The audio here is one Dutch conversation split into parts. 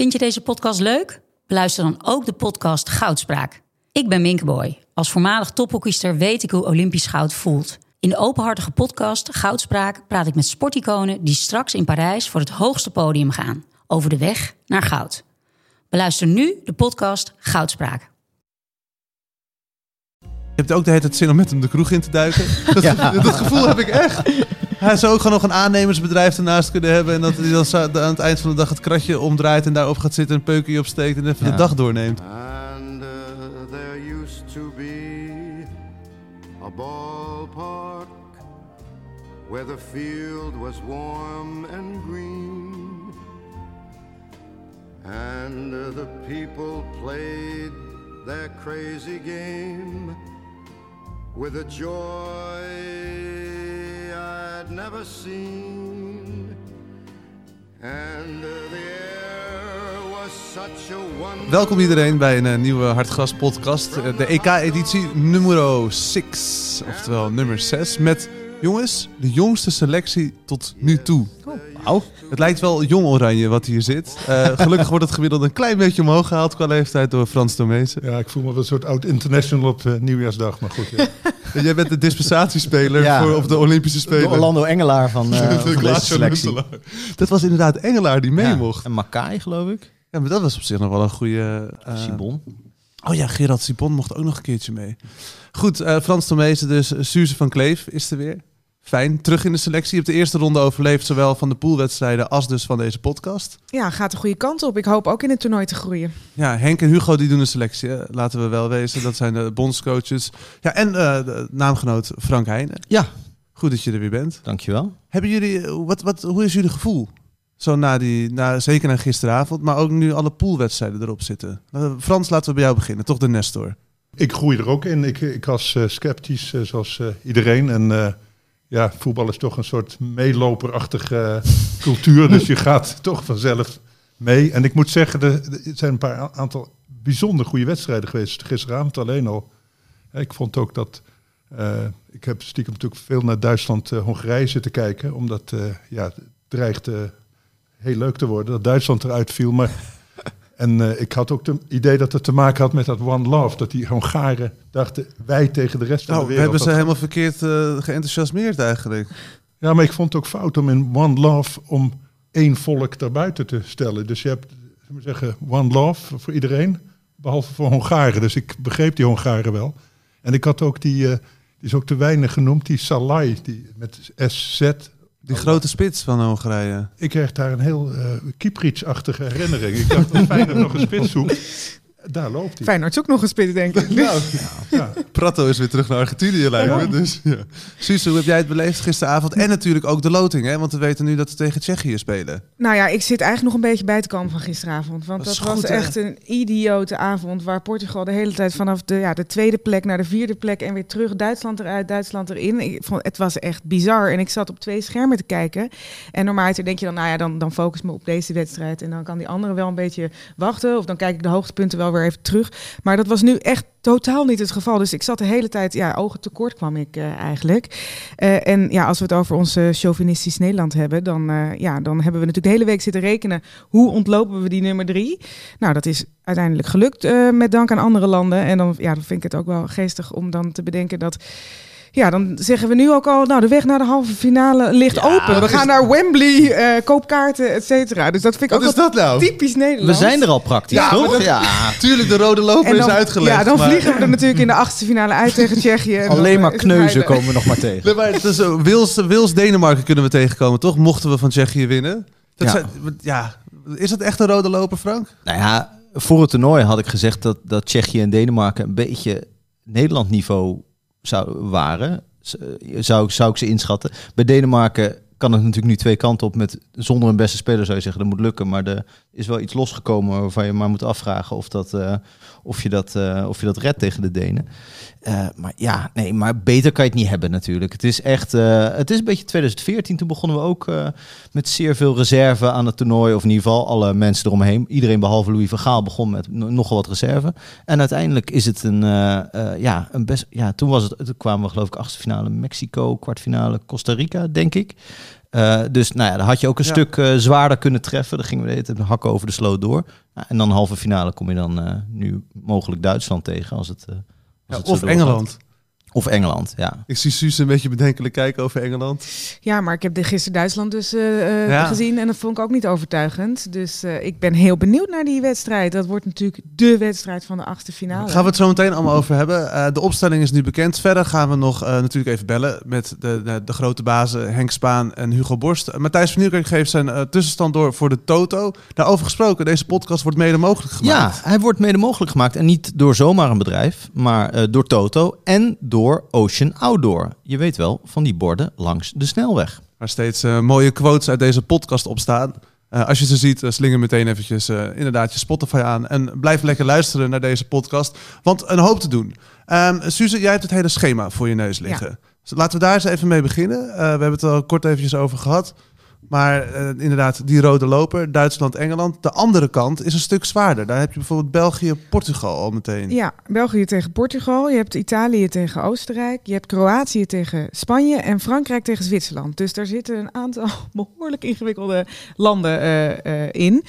Vind je deze podcast leuk? Beluister dan ook de podcast Goudspraak. Ik ben Minkeboy. Als voormalig tophockeyster weet ik hoe Olympisch goud voelt. In de openhartige podcast Goudspraak praat ik met sporticonen die straks in Parijs voor het hoogste podium gaan. Over de weg naar goud. Beluister nu de podcast Goudspraak. Je hebt ook de hele tijd zin om met hem de kroeg in te duiken. Dat, dat gevoel heb ik echt. Hij zou ook gewoon nog een aannemersbedrijf ernaast kunnen hebben. En dat hij dan zou- aan het eind van de dag het kratje omdraait en daarop gaat zitten, een peukje opsteekt en even Ja. de dag doorneemt. And uh, there used to be a ballpark where the field was warm and green. And uh, the people played their crazy game with a joy I'd never seen. And the air was such a wonderful Welkom iedereen bij een eh, nieuwe Hartgras podcast. Eh, de EK-editie nummer 6, oftewel nummer 6. Met, jongens, de jongste selectie tot nu toe. Wauw. Het lijkt wel jong oranje wat hier zit. Eh, gelukkig wordt het gemiddeld een klein beetje omhoog gehaald qua leeftijd door Frans Tomezen. Ja, ik voel me wel een soort oud international op eh, nieuwjaarsdag, maar goed. Ja. Jij bent de dispensatiespeler Ja. voor, op de Olympische De Spelen. Orlando Engelaar van, eh, van deze Klaas-Jan selectie. Dat was inderdaad Engelaar die mee Ja, mocht. En Makai, geloof ik. Ja, maar dat was op zich nog wel een goede... eh, Sibon. Oh ja, Gerard Sibon mocht ook nog een keertje mee. Goed, eh, Frans Tomezen dus. Suze van Kleef is er weer. Fijn, terug in de selectie. Je hebt de eerste ronde overleefd, zowel van de poolwedstrijden als dus van deze podcast. Ja, gaat de goede kant op. Ik hoop ook in het toernooi te groeien. Ja, Henk en Hugo die doen de selectie, hè. laten we wel wezen. Dat zijn de bondscoaches. Ja, en eh, de naamgenoot Frank Heijnen. Ja, Goed dat je er weer bent. dankjewel. Hebben jullie, eh, wat, wat, hoe is jullie gevoel? Zo na die, na, zeker na gisteravond, maar ook nu alle poolwedstrijden erop zitten. Eh, Frans, laten we bij jou beginnen. Toch de Nestor. Ik groei er ook in. Ik, ik was eh, sceptisch, zoals eh, iedereen. En eh, ja, voetbal is toch een soort meeloperachtige eh, cultuur. Dus je gaat toch vanzelf mee. En ik moet zeggen, er, zijn een paar aantal bijzonder goede wedstrijden geweest. Gisteravond alleen al. Eh, Ik vond ook dat... eh, ik heb stiekem natuurlijk veel naar Duitsland-Hongarije zitten kijken. Omdat eh, ja, het dreigde heel leuk te worden dat Duitsland eruit viel. Maar en eh, ik had ook het idee dat het te maken had met dat One Love. Dat die Hongaren dachten, wij tegen de rest van Nou, de we wereld. hebben ze Dat- helemaal verkeerd geenthousiasmeerd eigenlijk. Ja, maar ik vond het ook fout om in One Love om één volk daarbuiten te stellen. Dus je hebt, we zeggen, One Love voor iedereen, behalve voor Hongaren. Dus ik begreep die Hongaren wel. En ik had ook die, eh, die is ook te weinig genoemd, die Salai, die met SZ. Die grote spits van Hongarije. Ik kreeg daar een heel uh, Kieprits-achtige herinnering. Ik dacht, dat Feyenoord nog een spits zoekt. Daar loopt hij. Feyenoord zoekt nog een spits, denk ik. Nou, ja. Prato is weer terug naar Argentinië, lijkt me. Dus, ja. Suze, hoe heb jij het beleefd gisteravond? En natuurlijk ook de loting, hè? Want we weten nu dat we tegen Tsjechië spelen. Nou ja, ik zit eigenlijk nog een beetje bij te komen van gisteravond. Want Dat was goed, hè? echt een idiote avond. Waar Portugal de hele tijd vanaf de, ja, de tweede plek naar de vierde plek en weer terug. Duitsland eruit, Duitsland erin. Ik vond, het was echt bizar. En ik zat op twee schermen te kijken. En normaal denk je dan, nou ja, dan, dan focus me op deze wedstrijd. En dan kan die andere wel een beetje wachten. Of dan kijk ik de hoogtepunten wel weer even terug. Maar dat was nu echt totaal niet het geval. Dus ik zat de hele tijd, ja, ogen tekort kwam ik eh, eigenlijk. Eh, en ja, als we het over ons chauvinistisch Nederland hebben, dan, eh, ja, dan hebben we natuurlijk de hele week zitten rekenen. Hoe ontlopen we die nummer drie? Nou, dat is uiteindelijk gelukt met dank aan andere landen. En dan, ja, dan vind ik het ook wel geestig om dan te bedenken dat. Ja, dan zeggen we nu ook al, nou, de weg naar de halve finale ligt open. We gaan naar Wembley, eh koopkaarten, et cetera. Dus dat vind ik Wat ook is wel dat nou? typisch Nederland. We zijn er al praktisch, Ja, toch? dat- Ja. Tuurlijk, de rode loper dan, is uitgelegd. ja, dan maar- vliegen we er natuurlijk in de achtste finale uit tegen Tsjechië. En Alleen maar kneuzen komen we nog maar tegen. Nee, maar Wils, Wils Denemarken kunnen we tegenkomen, toch? Mochten we van Tsjechië winnen. Dat Ja. Zijn, ja. Is dat echt een rode loper, Frank? Nou ja, voor het toernooi had ik gezegd dat, dat Tsjechië en Denemarken een beetje Nederland niveau zou, waren. Eh, Zou, zou ik ze inschatten. Bij Denemarken kan het natuurlijk nu twee kanten op. Met, zonder een beste speler zou je zeggen, dat moet lukken. Maar er is wel iets losgekomen waarvan je maar moet afvragen of, dat, eh, of, je, dat, eh, of je dat redt tegen de Denen. Eh, maar ja, nee, maar beter kan je het niet hebben natuurlijk. Het is echt, eh, het is een beetje 2014. Toen begonnen we ook eh, met zeer veel reserve aan het toernooi. Of in ieder geval alle mensen eromheen. Iedereen behalve Louis van Gaal begon met no- nogal wat reserve. En uiteindelijk is het een, ja, een best, ja, toen was het, toen kwamen we geloof ik achtste finale Mexico, kwartfinale Costa Rica, denk ik. Dus nou ja, dan had je ook een Ja. stuk zwaarder kunnen treffen. Dan gingen we de hele tijd hakken over de sloot door. Nou, en dan halve finale kom je dan nu mogelijk Duitsland tegen. Als het, of. Engeland. Of Engeland, ja. Ik zie Suus een beetje bedenkelijk kijken over Engeland. Ja, maar ik heb de gisteren Duitsland dus eh, eh, Ja. gezien en dat vond ik ook niet overtuigend. Dus eh, ik ben heel benieuwd naar die wedstrijd. Dat wordt natuurlijk de wedstrijd van de achtste finale. Daar gaan we het zo meteen allemaal over hebben. Eh, de opstelling is nu bekend. Verder gaan we nog eh, natuurlijk even bellen met de, de, de grote bazen Henk Spaan en Hugo Borst. Matthijs van Nieuwkerk geeft zijn eh, tussenstand door voor de Toto. Daarover gesproken, deze podcast wordt mede mogelijk gemaakt. Ja, hij wordt mede mogelijk gemaakt. En niet door zomaar een bedrijf, maar eh, door Toto en door Ocean Outdoor. Je weet wel, van die borden langs de snelweg. Waar steeds eh, mooie quotes uit deze podcast op staan. Eh, als je ze ziet, eh, slinger meteen eventjes eh, inderdaad je Spotify aan. En blijf lekker luisteren naar deze podcast. Want een hoop te doen. Ehm Suze, jij hebt het hele schema voor je neus liggen. Dus laten we daar eens even mee beginnen. Eh, we hebben het al kort eventjes over gehad. Maar eh, inderdaad, die rode loper, Duitsland, Engeland. De andere kant is een stuk zwaarder. Daar heb je bijvoorbeeld België, Portugal al meteen. Ja, België tegen Portugal. Je hebt Italië tegen Oostenrijk. Je hebt Kroatië tegen Spanje. En Frankrijk tegen Zwitserland. Dus daar zitten een aantal behoorlijk ingewikkelde landen eh, eh, in.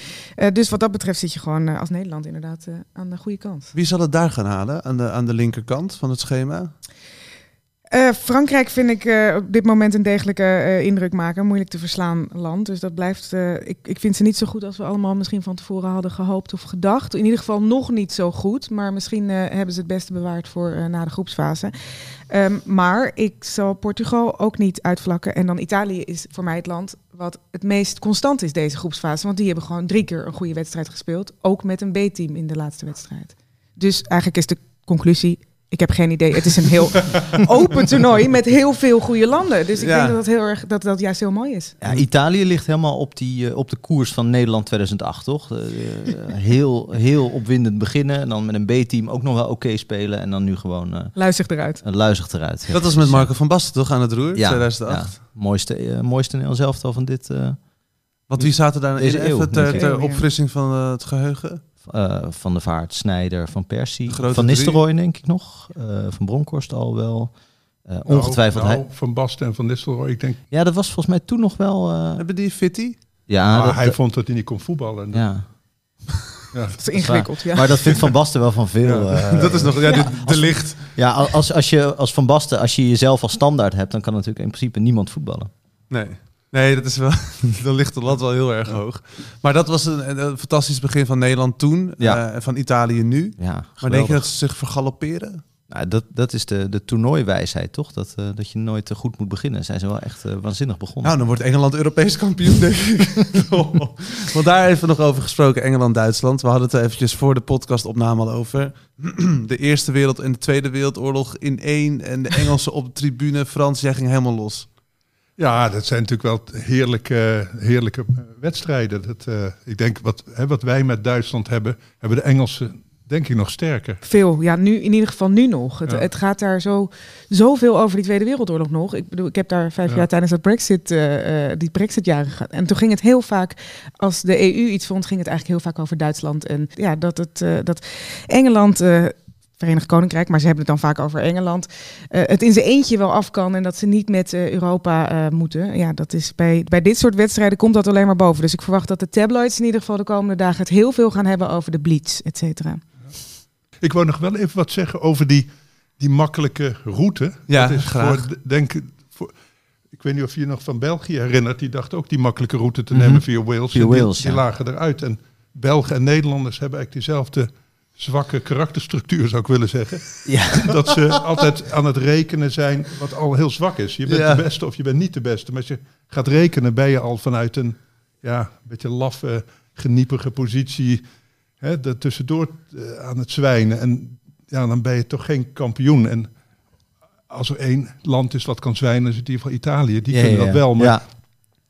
Dus wat dat betreft zit je gewoon als Nederland inderdaad aan de goede kant. Wie zal het daar gaan halen? Aan de, aan de linkerkant van het schema? Eh, Frankrijk vind ik eh, op dit moment een degelijke eh, indruk maken. Moeilijk te verslaan land. Dus dat blijft. ik, ik vind ze niet zo goed als we allemaal misschien van tevoren hadden gehoopt of gedacht. In ieder geval nog niet zo goed. Maar misschien hebben ze het beste bewaard voor na de groepsfase. Ehm, maar ik zal Portugal ook niet uitvlakken. En dan Italië is voor mij het land wat het meest constant is deze groepsfase. Want die hebben gewoon drie keer een goede wedstrijd gespeeld. Ook met een B-team in de laatste wedstrijd. Dus eigenlijk is de conclusie. Ik heb geen idee. Het is een heel open toernooi met heel veel goede landen. Dus ik Ja. denk dat dat, heel erg, dat dat juist heel mooi is. Ja, Italië ligt helemaal op, die, eh, op de koers van Nederland 2008, toch? Eh, heel, heel opwindend beginnen en dan met een B-team ook nog wel oké spelen. En dan nu gewoon eh Luister eruit. een luizig eruit. Ja, Dat was met Marco van Basten toch aan het roer, Ja, 2008. ja. mooiste, mooiste Nederlands elftal van dit... eh, Want wie zaten daar in? Even ter, ter opfrissing van het geheugen. Eh, van de Vaart, Snijder, Van Persie, grote Van. Nistelrooy denk ik nog. eh, van Bronkhorst al wel. Eh, ongetwijfeld. Nou, hij, Van Basten en Van Nistelrooy. Ik denk, ja, dat was volgens mij toen nog wel... eh, Hebben die Fitty? ja, dat, hij dat- vond dat hij niet kon voetballen. ja. Ja. Dat is ingewikkeld, ja. Maar dat vindt Van Basten wel van veel. eh, dat is nog ja, de, de licht. Ja, als, als je als Van Basten, als je jezelf als standaard hebt, dan kan natuurlijk in principe niemand voetballen. Nee. Nee, dat is wel. dan ligt de lat wel heel erg hoog. Maar dat was een, een fantastisch begin van Nederland toen. Ja. eh, van Italië nu. Ja, Maar denk je dat ze zich vergalopperen? Nou, dat, dat is de, de toernooiwijsheid, toch? Dat, eh, dat je nooit te goed moet beginnen. Zijn ze wel echt eh, waanzinnig begonnen. Nou, dan wordt Engeland Europees kampioen, denk ik. Want daar even nog over gesproken, Engeland-Duitsland. We hadden het er eventjes voor de podcastopname al over. De Eerste Wereld- en de Tweede Wereldoorlog in één. En de Engelsen op de tribune. Frans, jij ging helemaal los. Ja, dat zijn natuurlijk wel heerlijke, heerlijke eh, wedstrijden. Dat, eh, ik denk wat, hè, wat wij met Duitsland hebben, hebben de Engelsen denk ik nog sterker. Veel, ja, nu in ieder geval nu nog. Het, Ja. het gaat daar zo zoveel over die Tweede Wereldoorlog nog. Ik bedoel, ik heb daar vijf Ja. jaar tijdens dat Brexit, eh, die Brexit-jaren gehad. En toen ging het heel vaak, als de EU iets vond, ging het eigenlijk heel vaak over Duitsland. En ja, dat, het, dat Engeland. Verenigd Koninkrijk, maar ze hebben het dan vaak over Engeland. eh, het in zijn eentje wel af kan en dat ze niet met eh, Europa eh, moeten. Ja, dat is bij, bij dit soort wedstrijden komt dat alleen maar boven. Dus ik verwacht dat de tabloids in ieder geval de komende dagen het heel veel gaan hebben over de Blitz, et cetera. Ik wou nog wel even wat zeggen over die, die makkelijke route. Ja, dat is graag. Voor, denk, voor, ik weet niet of je je nog van België herinnert. Die dacht ook die makkelijke route te Mhm. nemen via Wales. Via die, Wales, die ja. lagen eruit. En Belgen en Nederlanders hebben eigenlijk diezelfde zwakke karakterstructuur, zou ik willen zeggen. Ja. dat ze altijd aan het rekenen zijn, wat al heel zwak is. Je bent Ja. de beste of je bent niet de beste. Maar als je gaat rekenen, ben je al vanuit een ja, een beetje laffe, geniepige positie hè, er tussendoor eh, aan het zwijnen. En ja, dan ben je toch geen kampioen. En als er één land is wat kan zwijnen, is het in ieder geval Italië. Die Ja, kunnen dat wel. Maar Ja.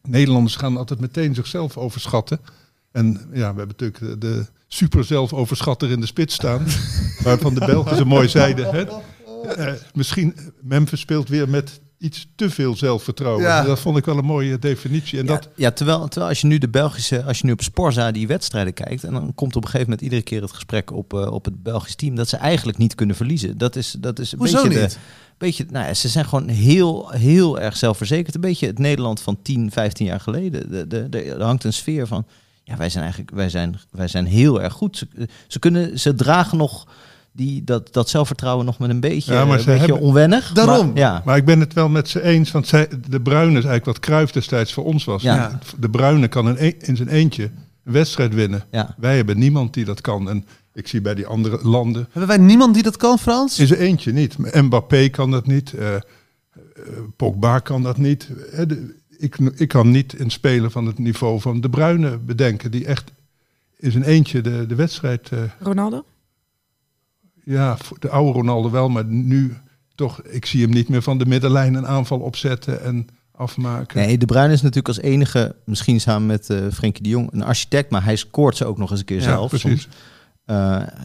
Nederlanders gaan altijd meteen zichzelf overschatten. En ja, we hebben natuurlijk de, de super zelfoverschatter in de spits staan. waarvan de Belgen zo mooi zeiden. Hè, eh, misschien Memphis speelt weer met iets te veel zelfvertrouwen. Ja. Dat vond ik wel een mooie definitie. En Ja, dat, ja, terwijl, terwijl als je nu de Belgische, als je nu op Sporza die wedstrijden kijkt, en dan komt op een gegeven moment iedere keer het gesprek op, eh, op het Belgisch team dat ze eigenlijk niet kunnen verliezen. Dat is, dat is een Hoezo beetje niet? de. beetje, nou ja, ze zijn gewoon heel, heel erg zelfverzekerd. Een beetje het Nederland van 10, 15 jaar geleden. De, de, de, er hangt een sfeer van, ja, wij zijn eigenlijk, wij zijn, wij zijn heel erg goed. Ze, ze kunnen, ze dragen nog die, dat, dat zelfvertrouwen nog met een beetje, Ja, maar een beetje hebben- onwennig. Daarom. Maar, ja. Maar ik ben het wel met ze eens, want zij, de Bruine is eigenlijk wat Cruijff destijds voor ons was. Ja. De Bruine kan in, een- in zijn eentje een wedstrijd winnen. Ja. Wij hebben niemand die dat kan. En ik zie bij die andere landen Hebben wij niemand die dat kan, Frans? in zijn eentje niet. Mbappé kan dat niet. eh, eh, Pogba kan dat niet. Eh, de- ik, ik kan niet een speler van het niveau van de Bruyne bedenken... die echt in zijn eentje de, de wedstrijd... eh, Ronaldo? ja, de oude Ronaldo wel, maar nu toch... Ik zie hem niet meer van de middenlijn een aanval opzetten en afmaken. Nee, De Bruyne is natuurlijk als enige, misschien samen met eh Frenkie de Jong, een architect, maar hij scoort ze ook nog eens een keer Ja, zelf. precies. soms. Eh,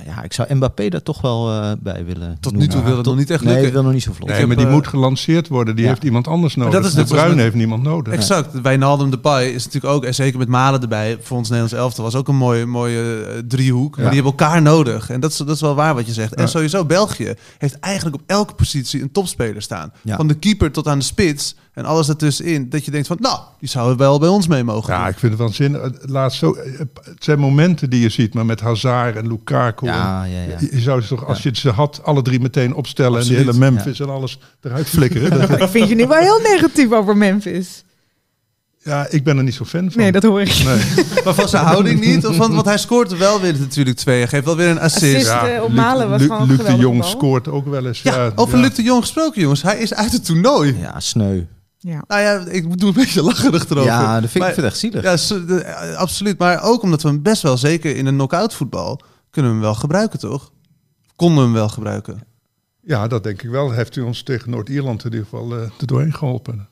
ja, ik zou Mbappé daar toch wel eh, bij willen. Tot nu toe wil het nog niet echt Nee, lukken. het wil nog niet zo vlot. Nee, maar die eh, moet gelanceerd worden. Die ja. heeft iemand anders nodig. dat is de Bruyne met- heeft niemand nodig. Exact. Wijnaldum Depay is natuurlijk ook, en zeker met Malen erbij, voor ons Nederlands elftal, was ook een mooie, mooie eh, driehoek. Maar die hebben elkaar nodig. En dat is, dat is wel waar wat je zegt. En sowieso, België heeft eigenlijk op elke positie een topspeler staan. Ja. Van de keeper tot aan de spits en alles ertussenin. Dat je denkt van, nou, die zouden wel bij ons mee mogen Ja, doen. ik vind het waanzinnig. Laatst zo, het zijn momenten die je ziet, maar met Hazard en Lukaku. Ja, ja, ja. Je, je zou ze toch, als je ze had, alle drie meteen opstellen en die hele Memphis en alles eruit flikkeren. Dat- Ik vind je nu wel heel negatief over Memphis. ja, ik ben er niet zo fan van. Nee, dat hoor ik. Nee. Maar van zijn houding niet. Of van, want hij scoort wel weer natuurlijk twee. Hij geeft wel weer een assist. Assist. Ja. eh, op Luc- Malen was Luc- gewoon Luc de Jong bal. scoort ook wel eens. Ja, over ja. Luc de Jong gesproken, jongens. Hij is uit het toernooi. Ja, sneu. Ja. Nou ja, ik doe een beetje lacherig erover. Ja, dat vind, Maar- ik vind echt zielig. Ja, so- de- eh, absoluut. Maar ook omdat we hem best wel, zeker in een knock-out voetbal, kunnen we hem wel gebruiken, toch? Konden we hem wel gebruiken. Ja, dat denk ik wel. Heeft u ons tegen Noord-Ierland in ieder geval eh er doorheen geholpen.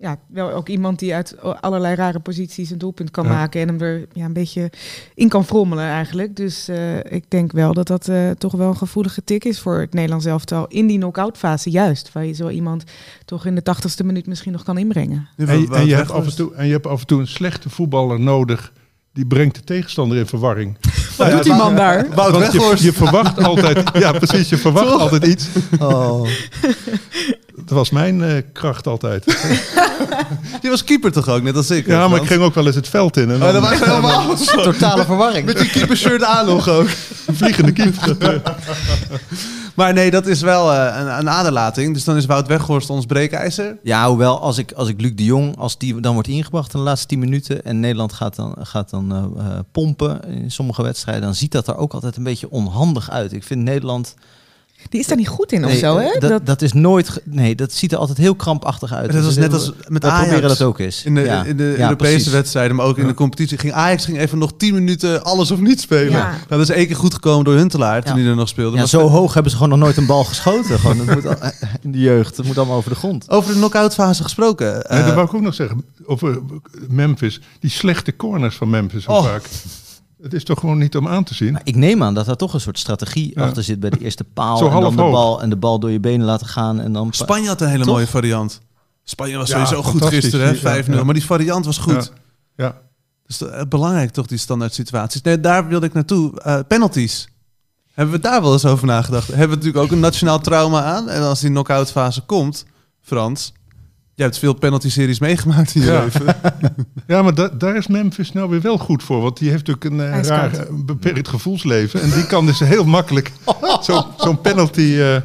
Ja, wel ook iemand die uit allerlei rare posities een doelpunt kan Ja. maken en hem er ja, een beetje in kan frommelen eigenlijk. Dus eh, ik denk wel dat dat eh, toch wel een gevoelige tik is voor het Nederlands elftal in die knock-out fase juist. Waar je zo iemand toch in de tachtigste minuut misschien nog kan inbrengen. En, je- en, je hebt af en, toe, en je hebt af en toe een slechte voetballer nodig. Die brengt de tegenstander in verwarring. Wat doet die man daar? Wout Want je, Weghorst. je verwacht altijd, ja precies, je verwacht altijd iets. Oh. Dat was mijn eh, kracht altijd. Die was keeper toch ook, net als ik? Ja, maar ik ging ook wel eens het veld in. En Oh, dan dat was helemaal. Totale verwarring. Met die keepershirt aan nog ook. een vliegende keeper. Maar nee, dat is wel eh, een, een aderlating. Dus dan is Wout Weghorst ons breekijzer. Ja, hoewel als ik, als ik Luc de Jong, als die dan wordt ingebracht in de laatste 10 minuten en Nederland gaat dan, gaat dan eh, eh, pompen in sommige wedstrijden, dan ziet dat er ook altijd een beetje onhandig uit. Ik vind Nederland. Die is daar niet goed in of Nee, zo, hè? Dat, dat, is nooit. Nee, dat ziet er altijd heel krampachtig uit. Dat was Dus net heel- als met Ajax. proberen dat ook eens. In de, Ja. in de Ja, Europese precies. wedstrijden, maar ook in de competitie. Ging Ajax ging even nog 10 minuten alles of niet spelen. Ja. Nou, dat is één keer goed gekomen door Huntelaar toen Ja. hij er nog speelde. Ja, Maar zo hoog hebben ze gewoon nog nooit een bal geschoten. Gewoon, dat moet al- in de jeugd. Dat moet allemaal over de grond. Over de knock-out fase gesproken. Nee, eh, dat wou ik ook nog zeggen. Over Memphis. Die slechte corners van Memphis Oh. vaak. Het is toch gewoon niet om aan te zien. Maar ik neem aan dat daar toch een soort strategie Ja. achter zit bij de eerste paal. Zo en dan de hoog. bal en de bal door je benen laten gaan. En dan Spanje had een hele Toch? mooie variant. Spanje was Ja, sowieso goed gisteren, hè? Ja, 5-0. ja. Maar die variant was goed. Ja. Ja. Dus eh, belangrijk toch, die standaard situaties. Nee, daar wilde ik naartoe. Eh, penalties. Hebben we daar wel eens over nagedacht? Hebben we natuurlijk ook een nationaal trauma aan. En als die knock-out fase komt, Frans... Je hebt veel penalty-series meegemaakt in je Ja. leven. Ja, maar da- daar is Memphis nou weer wel goed voor. Want die heeft natuurlijk een eh, raar, een beperkt gevoelsleven. En die kan dus heel makkelijk zo- zo'n penalty... eh,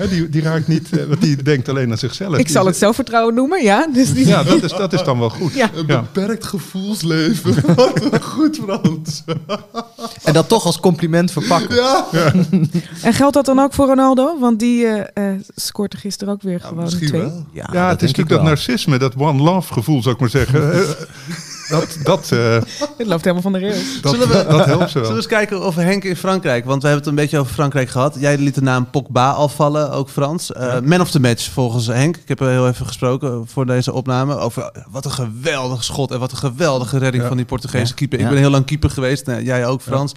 hè, die, die raakt niet... eh, want die denkt alleen aan zichzelf. Ik Die zal is- het zelfvertrouwen noemen, ja. Dus die... Ja, dat is, dat is dan wel goed. Ja. Een beperkt gevoelsleven. Wat een goed, Frans. En dat toch als compliment verpakken. Ja. En geldt dat dan ook voor Ronaldo? Want die eh, eh, scoort er gisteren ook weer gewoon Misschien twee. wel. Ja, Ja, het is natuurlijk dat narcisme, dat one love gevoel, zou ik maar zeggen. Eh, dat, dat, eh, Het loopt helemaal van de rails. dat, Zullen we- dat helpt ze Zullen we wel. eens kijken of Henk in Frankrijk... Want we hebben het een beetje over Frankrijk gehad. Jij liet de naam Pogba al vallen, ook Frans. Eh, Man of the match volgens Henk. Ik heb er heel even gesproken voor deze opname. Over eh, wat een geweldig schot en wat een geweldige redding Ja. van die Portugese Ja. keeper. Ik Ja. ben heel lang keeper geweest. Nou, jij ook, Frans.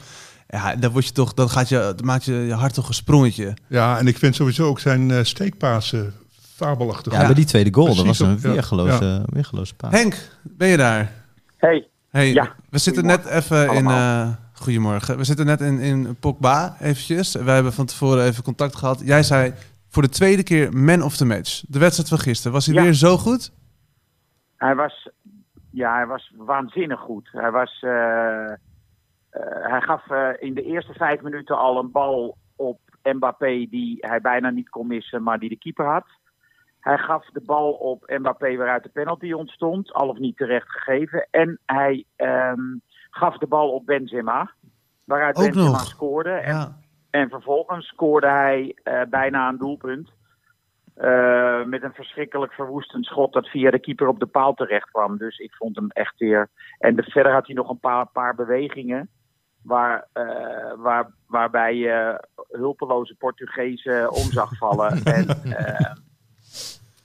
Ja, dan, word je toch, dan, gaat je, dan maakt je, je hart toch een sprongetje. Ja, en ik vind sowieso ook zijn eh steekpasen fabelachtig. Ja, bij die tweede goal, dat was een op- ja. weergeloze, weergeloze paas. Henk, ben je daar? Hey, Hey, Ja. we zitten net even in... eh, goedemorgen. We zitten net in, in Pogba eventjes. Wij hebben van tevoren even contact gehad. Jij zei voor de tweede keer man of the match. De wedstrijd van gisteren. Was hij Ja. weer zo goed? Hij was, ja, hij was waanzinnig goed. Hij, was, eh, eh, hij gaf in de eerste vijf minuten al een bal op Mbappé die hij bijna niet kon missen, maar die de keeper had. Hij gaf de bal op Mbappé waaruit de penalty ontstond, al of niet terecht gegeven. En hij ehm, gaf de bal op Benzema, waaruit Ook Benzema nog. scoorde. En Ja. en vervolgens scoorde hij eh, bijna een doelpunt. Eh, met een verschrikkelijk verwoestend schot dat via de keeper op de paal terecht kwam. Dus ik vond hem echt weer. En de, verder had hij nog een paar, paar bewegingen. Waar, eh, waar, waarbij je hulpeloze Portugezen om zag vallen. en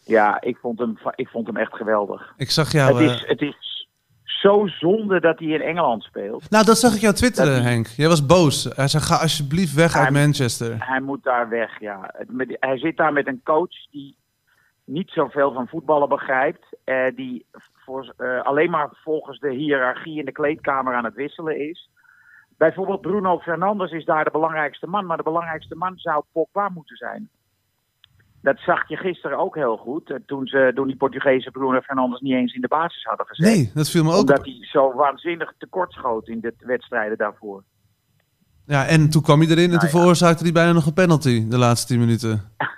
ja, ik vond, hem, ik vond hem echt geweldig. Ik zag jou... het, eh, is, het is zo zonde dat hij in Engeland speelt. Nou, dat zag ik jou twitteren, Dat- Henk. Jij was boos. Hij zei, ga alsjeblieft weg uit Manchester. Hij moet daar weg, ja. Hij zit daar met een coach die niet zoveel van voetballen begrijpt. eh, die voor, eh, alleen maar volgens de hiërarchie in de kleedkamer aan het wisselen is. Bijvoorbeeld Bruno Fernandes is daar de belangrijkste man. Maar de belangrijkste man zou Pogba moeten zijn. Dat zag je gisteren ook heel goed. eh, Toen, ze, toen die Portugese Bruno Fernandes niet eens in de basis hadden gezet. Nee, dat viel me ook omdat op. hij zo waanzinnig tekortschoot in de wedstrijden daarvoor. Ja, en toen kwam hij erin en Nou toen ja. veroorzaakte hij bijna nog een penalty de laatste tien minuten.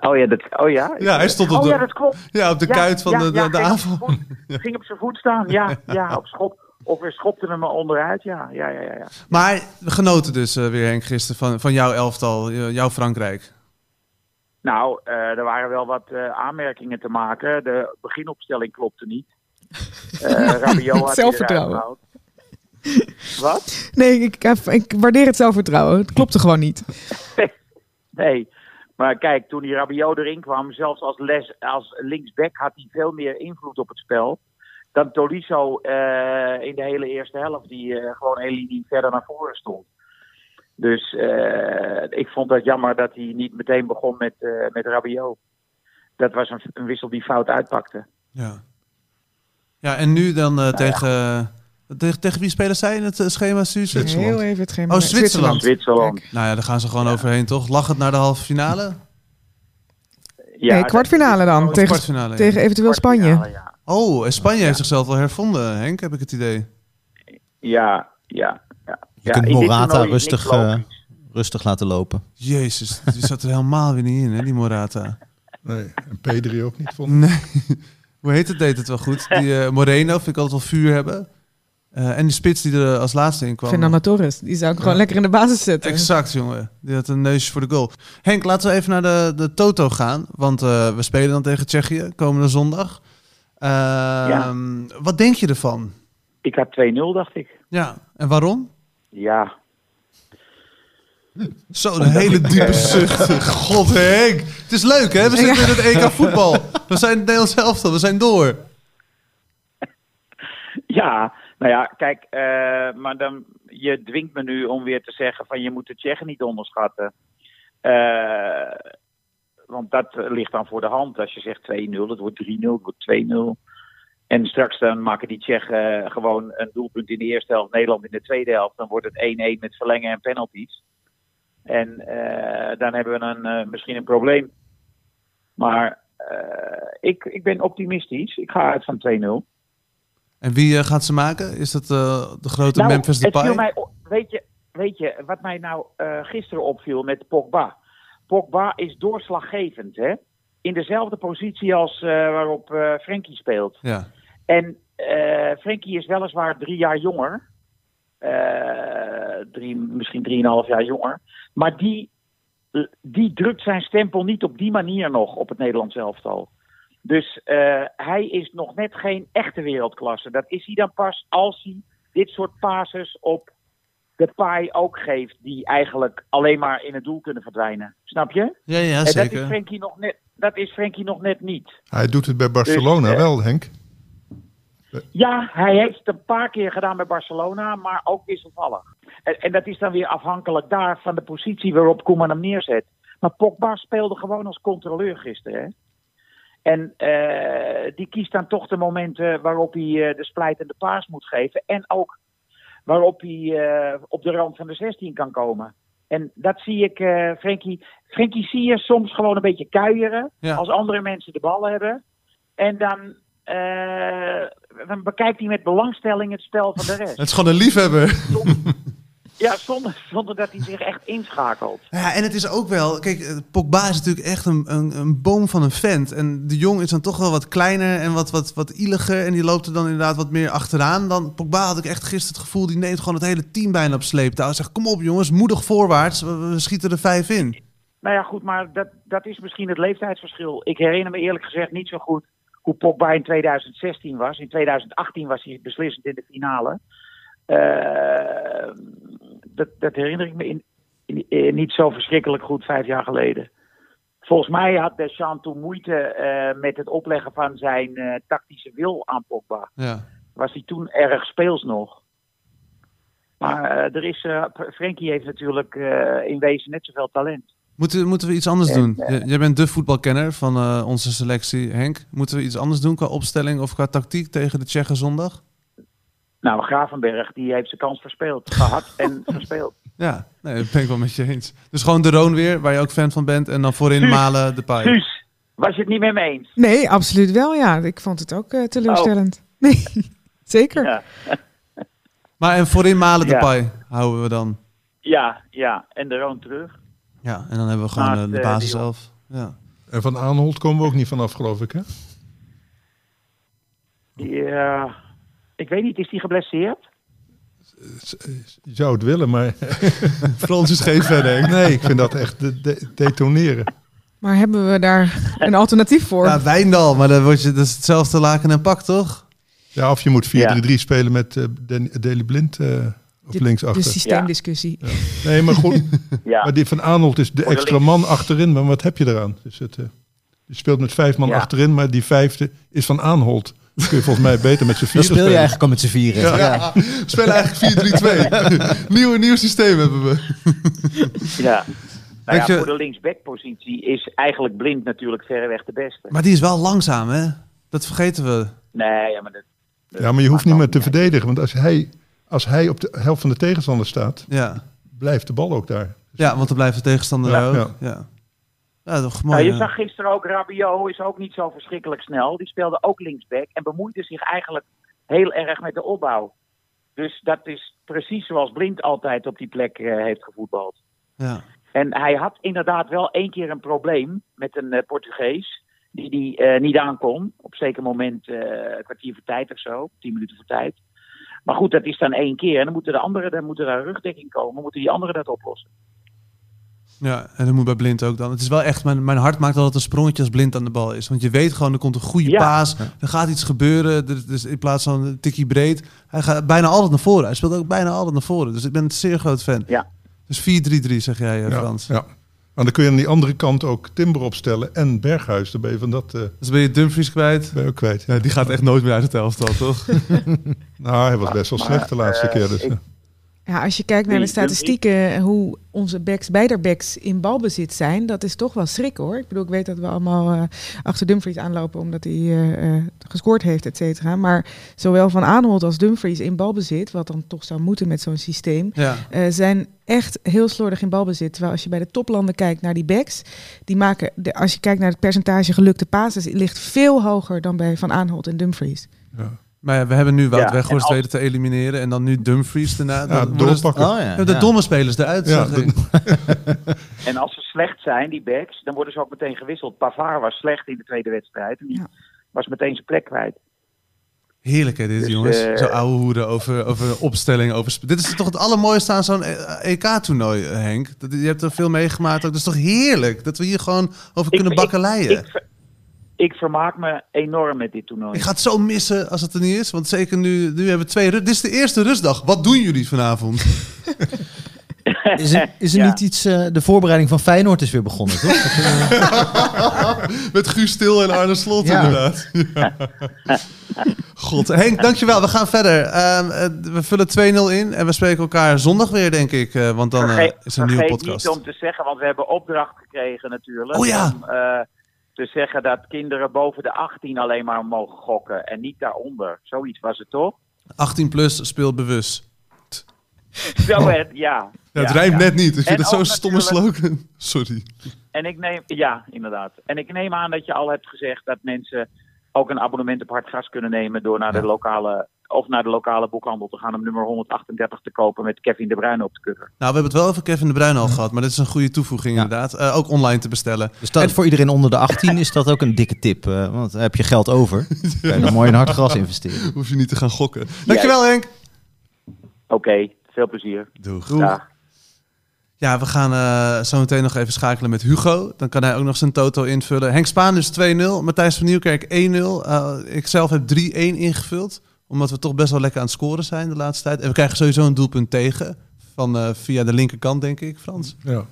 Oh ja, dat, oh ja? Ja, hij stond op oh de- ja, dat klopt. Ja, op de Ja, kuit van ja, de, de, de ging op aanval. zijn voet- Ging op zijn voet staan, ja, ja, op schop. Of we schopten hem er onderuit, ja, ja, ja, ja. Maar we genoten dus eh, weer, Henk, gisteren van, van jouw elftal, eh, jouw Frankrijk. Nou, eh, er waren wel wat eh, aanmerkingen te maken. De beginopstelling klopte niet. Eh Rabiot had Zelfvertrouwen. Wat? Nee, ik, ik, waardeer het zelfvertrouwen. Het klopte gewoon niet. Nee. Maar kijk, toen die Rabiot erin kwam, zelfs als, les, als linksback had hij veel meer invloed op het spel. Dan Tolisso in de hele eerste helft, die gewoon één linie verder naar voren stond. Dus eh, ik vond het jammer dat hij niet meteen begon met, eh, met Rabiot. Dat was een, een wissel die fout uitpakte. Ja. Ja, en nu dan Nou eh, tegen, tegen... Tegen wie spelen zij in het schema? Zwitserland. Heel even het schema. Oh, Zwitserland. Zwitserland. Nou ja, daar gaan ze gewoon overheen, toch? Lachend naar de halve finale? Ja, nee, kwartfinale dan. Of tegen, kwartfinale, ja. tegen eventueel Spanje. Oh, en Spanje heeft zichzelf wel hervonden, Henk, heb ik het idee. ja, ja. Ja. Je Ja, kunt Morata rustig, eh, rustig laten lopen. Jezus, die zat er helemaal weer niet in, hè, die Morata. Nee, en Pedri ook niet, vond ik. Nee. Hoe heet het? Deed het wel goed. Die eh, Moreno vind ik altijd wel vuur hebben. Eh, en die spits die er als laatste in kwam. Fernando Torres. Die zou ik gewoon Ja. lekker in de basis zetten. Exact, jongen. Die had een neusje voor de goal. Henk, laten we even naar de, de Toto gaan. Want eh, we spelen dan tegen Tsjechië komende zondag. Ehm, Wat denk je ervan? Ik had 2-0, dacht ik. Ja, en waarom? Ja, Zo, een hele diepe zucht. God, Henk. Het is leuk, hè? We zitten in het EK voetbal. We zijn het Nederlands elftal. We zijn door. Ja, nou ja, kijk, eh, maar dan, je dwingt me nu om weer te zeggen van je moet de Tsjechen niet onderschatten. Eh, want dat ligt dan voor de hand. Als je zegt 2-0, het wordt 3-0, het wordt 2-0. En straks dan maken die Tsjechen eh, gewoon een doelpunt in de eerste helft, Nederland in de tweede helft. Dan wordt het 1-1 met verlengen en penalties. En eh, dan hebben we een, eh, misschien een probleem. Maar ik, ik ben optimistisch. Ik ga uit van 2-0. En wie gaat ze maken? Is dat de grote Nou, Memphis Depay? mij weet, je, weet je, wat mij nou gisteren opviel met Pogba. Pogba is doorslaggevend, hè? In dezelfde positie als eh, waarop eh Frenkie speelt. Ja. En eh Frenkie is weliswaar drie jaar jonger. Drie, misschien drieënhalf jaar jonger. Maar die, die drukt zijn stempel niet op die manier nog op het Nederlands elftal. Dus hij is nog net geen echte wereldklasse. Dat is hij dan pas als hij dit soort passes op de paai ook geeft. Die eigenlijk alleen maar in het doel kunnen verdwijnen. Snap je? Ja, ja, en dat is, zeker. Frenkie nog net, dat is Frenkie nog net niet. Hij doet het bij Barcelona Dus, eh, wel, Henk. Ja, hij heeft het een paar keer gedaan bij Barcelona, maar ook wisselvallig. En, en dat is dan weer afhankelijk daar van de positie waarop Koeman hem neerzet. Maar Pogba speelde gewoon als controleur gisteren. Hè? En eh, die kiest dan toch de momenten waarop hij eh, de splijtende paas moet geven. En ook waarop hij op de rand van de 16 kan komen. En dat zie ik, eh Frenkie. Frenkie zie je soms gewoon een beetje kuieren. Ja. Als andere mensen de bal hebben. En dan, eh, dan bekijkt hij met belangstelling het spel van de rest. Het is gewoon een liefhebber. Ja, zonder, zonder dat hij zich echt inschakelt. Ja, en het is ook wel... Kijk, eh, Pogba is natuurlijk echt een, een, een boom van een vent. En de jong is dan toch wel wat kleiner en wat, wat, wat ieliger. En die loopt er dan inderdaad wat meer achteraan. Dan Pogba had ik echt gisteren het gevoel... die neemt gewoon het hele team bijna op sleeptouw. Hij zegt, kom op jongens, moedig voorwaarts. We, we schieten er vijf in. Nou ja, goed, maar dat, dat is misschien het leeftijdsverschil. Ik herinner me eerlijk gezegd niet zo goed hoe Pogba in 2016 was. In 2018 was hij beslissend in de finale. Eh, dat, dat herinner ik me in, in- in niet zo verschrikkelijk goed vijf jaar geleden. Volgens mij had Deschamps toen moeite eh, met het opleggen van zijn eh, tactische wil aan Pogba. Ja. Was hij toen erg speels nog. Maar eh, er is, eh, Frenkie heeft natuurlijk eh, in wezen net zoveel talent. Moeten, moeten we iets anders En, doen? eh, Jij bent de voetbalkenner van eh, onze selectie, Henk. Moeten we iets anders doen qua opstelling of qua tactiek tegen de Tsjechen zondag? Nou, Gravenberg die heeft zijn kans verspeeld. Gehad en verspeeld. Ja, nee, dat ben ik wel met je eens. Dus gewoon de Roon weer, waar je ook fan van bent. En dan voorin. Malen de paai. Guus, was je het niet met me eens? Nee, absoluut wel. Ja, ik vond het ook eh, teleurstellend. Nee, zeker. Ja, Maar en voorin Malen de Ja. paai houden we dan. ja, ja. en de Roon terug. Ja, en dan hebben we gewoon Naast, eh, de eh, basis zelf. Ja. En van Aanholt komen we ook niet vanaf, geloof ik, hè? Ja, ik weet niet, is die geblesseerd? Je zou het willen, maar Frans is geen Henk. nee, ik vind dat echt de, de- detoneren. Maar hebben we daar een alternatief voor? Ja, Wijndal, maar dan word je, dat is hetzelfde laken en pak, toch? Ja, of je moet 4-3-3 spelen met eh Den- Daley Blind eh op De- linksachter. De systeemdiscussie. Nee, maar goed. Ja, Maar die van Aanholt is de extra man achterin. Maar wat heb je eraan? Dus het, eh, je speelt met vijf man Ja. achterin, maar die vijfde is van Aanholt. Dan kun je volgens mij beter met z'n Dan vieren speel je spelen. eigenlijk al met z'n vieren. Ja. We spelen eigenlijk 4-3-2. nieuw, nieuw systeem hebben we. ja. Nou ja, je- voor de linksbackpositie is eigenlijk Blind natuurlijk verreweg de beste. Maar die is wel langzaam, hè? Dat vergeten we. Nee, ja, maar dat... dat Ja, maar je hoeft niet meer te verdedigen. Want als hij, als hij op de helft van de tegenstander staat, Ja, blijft de bal ook daar. ja want dan blijft de tegenstander Ja. ook. Ja. Ja. Nou, je zag gisteren ook, Rabiot is ook niet zo verschrikkelijk snel. Die speelde ook linksback en bemoeide zich eigenlijk heel erg met de opbouw. Dus dat is precies zoals Blind altijd op die plek eh, heeft gevoetbald. Ja. En hij had inderdaad wel één keer een probleem met een eh, Portugees. Die die eh, niet aankon. Op zeker moment een kwartier voor tijd of zo. Tien minuten voor tijd. Maar goed, dat is dan één keer. En dan moeten de anderen, dan moeten daar rugdekking komen. Moeten die anderen dat oplossen. Ja, en dat moet bij Blind ook dan. Het is wel echt, mijn, mijn hart maakt altijd een sprongetje als Blind aan de bal is. Want je weet gewoon, er komt een goede Ja. paas. Er gaat iets gebeuren. Dus in plaats van een tikkie breed. Hij gaat bijna altijd naar voren. Hij speelt ook bijna altijd naar voren. Dus ik ben een zeer groot fan. Ja. Dus 4-3-3 zeg jij, eh, Ja, Frans. ja. Maar dan kun je aan die andere kant ook Timber opstellen en Berghuis. Dan ben je van dat eh, Dus ben je Dumfries kwijt. ben je ook kwijt. Ja, die gaat echt nooit meer uit het elftal, toch? Nou, hij was best wel Maar, slecht de laatste eh, keer. Dus, ik-. Ja, als je kijkt naar de statistieken, hoe onze backs, beide backs in balbezit zijn, dat is toch wel schrik hoor. Ik bedoel, ik weet dat we allemaal eh, achter Dumfries aanlopen omdat hij eh, eh, gescoord heeft, et cetera. Maar zowel Van Aanholt als Dumfries in balbezit, wat dan toch zou moeten met zo'n systeem, Ja. eh, zijn echt heel slordig in balbezit. Terwijl als je bij de toplanden kijkt naar die backs, die maken, de, als je kijkt naar het percentage gelukte passes, ligt veel hoger dan bij Van Aanholt en Dumfries. ja. Maar ja, we hebben nu Wout Ja, Weghorst en al- weten te elimineren. En dan nu Dumfries daarna. Ja, Dan doorpakken. Oh, ja. Ja, de domme spelers eruit. Ik. En als ze slecht zijn, die backs, dan worden ze ook meteen gewisseld. Pavard was slecht in de tweede wedstrijd. En die Ja. was meteen zijn plek kwijt. Heerlijk hè, dit Dus, jongens. eh, Zo ouwe hoeden over, over opstelling. Over dit is toch het allermooiste aan zo'n EK-toernooi, Henk? Dat, je hebt er veel meegemaakt. ook. Dat is toch heerlijk? Dat we hier gewoon over kunnen bakkeleien. Ik, ik vermaak me enorm met dit toernooi. Ik ga het zo missen als het er niet is. Want zeker nu, nu hebben we twee... Dit is de eerste rustdag. Wat doen jullie vanavond? Is er, is er Ja. niet iets... eh, de voorbereiding van Feyenoord is weer begonnen, toch? Met Guus Stil en Arne Slot Ja. inderdaad. Ja. God, Henk, dankjewel. We gaan verder. Ehm, eh, we vullen 2-0 in en we spreken elkaar zondag weer, denk ik. eh, want dan eh, Vergeet- is er een nieuwe vergeet podcast. niet om te zeggen, want we hebben opdracht gekregen natuurlijk. Oh ja. Om eh, te zeggen dat kinderen boven de 18 alleen maar mogen gokken en niet daaronder. Zoiets was het toch? 18 plus, speel bewust. Zo, hè, ja. Ja, het Ja, rijmt ja. net niet. Ik vind het zo'n stomme slogan. Sorry. En ik neem, ja, inderdaad. En ik neem aan dat je al hebt gezegd dat mensen ook een abonnement op Hartgas kunnen nemen door naar de lokale of naar de lokale boekhandel te gaan om nummer 138 te kopen met Kevin de Bruyne op de cover. Nou, we hebben het wel over Kevin de Bruyne al gehad, maar dit is een goede toevoeging Ja. inderdaad. Eh, ook online te bestellen. Dus dat, voor iedereen onder de 18 is dat ook een dikke tip. eh, want heb je geld over. Kan je dan mooi in hard gras investeren. Hoef je niet te gaan gokken. Dankjewel Henk. Oké, veel plezier. Doeg. Dag. Ja, we gaan eh, zo meteen nog even schakelen met Hugo. Dan kan hij ook nog zijn toto invullen. Henk Spaan dus 2-0. Matthijs van Nieuwkerk 1-0. Eh, ik zelf heb 3-1 ingevuld. Omdat we toch best wel lekker aan het scoren zijn de laatste tijd. En we krijgen sowieso een doelpunt tegen. Van, eh, via de linkerkant, denk ik, Frans. Ja,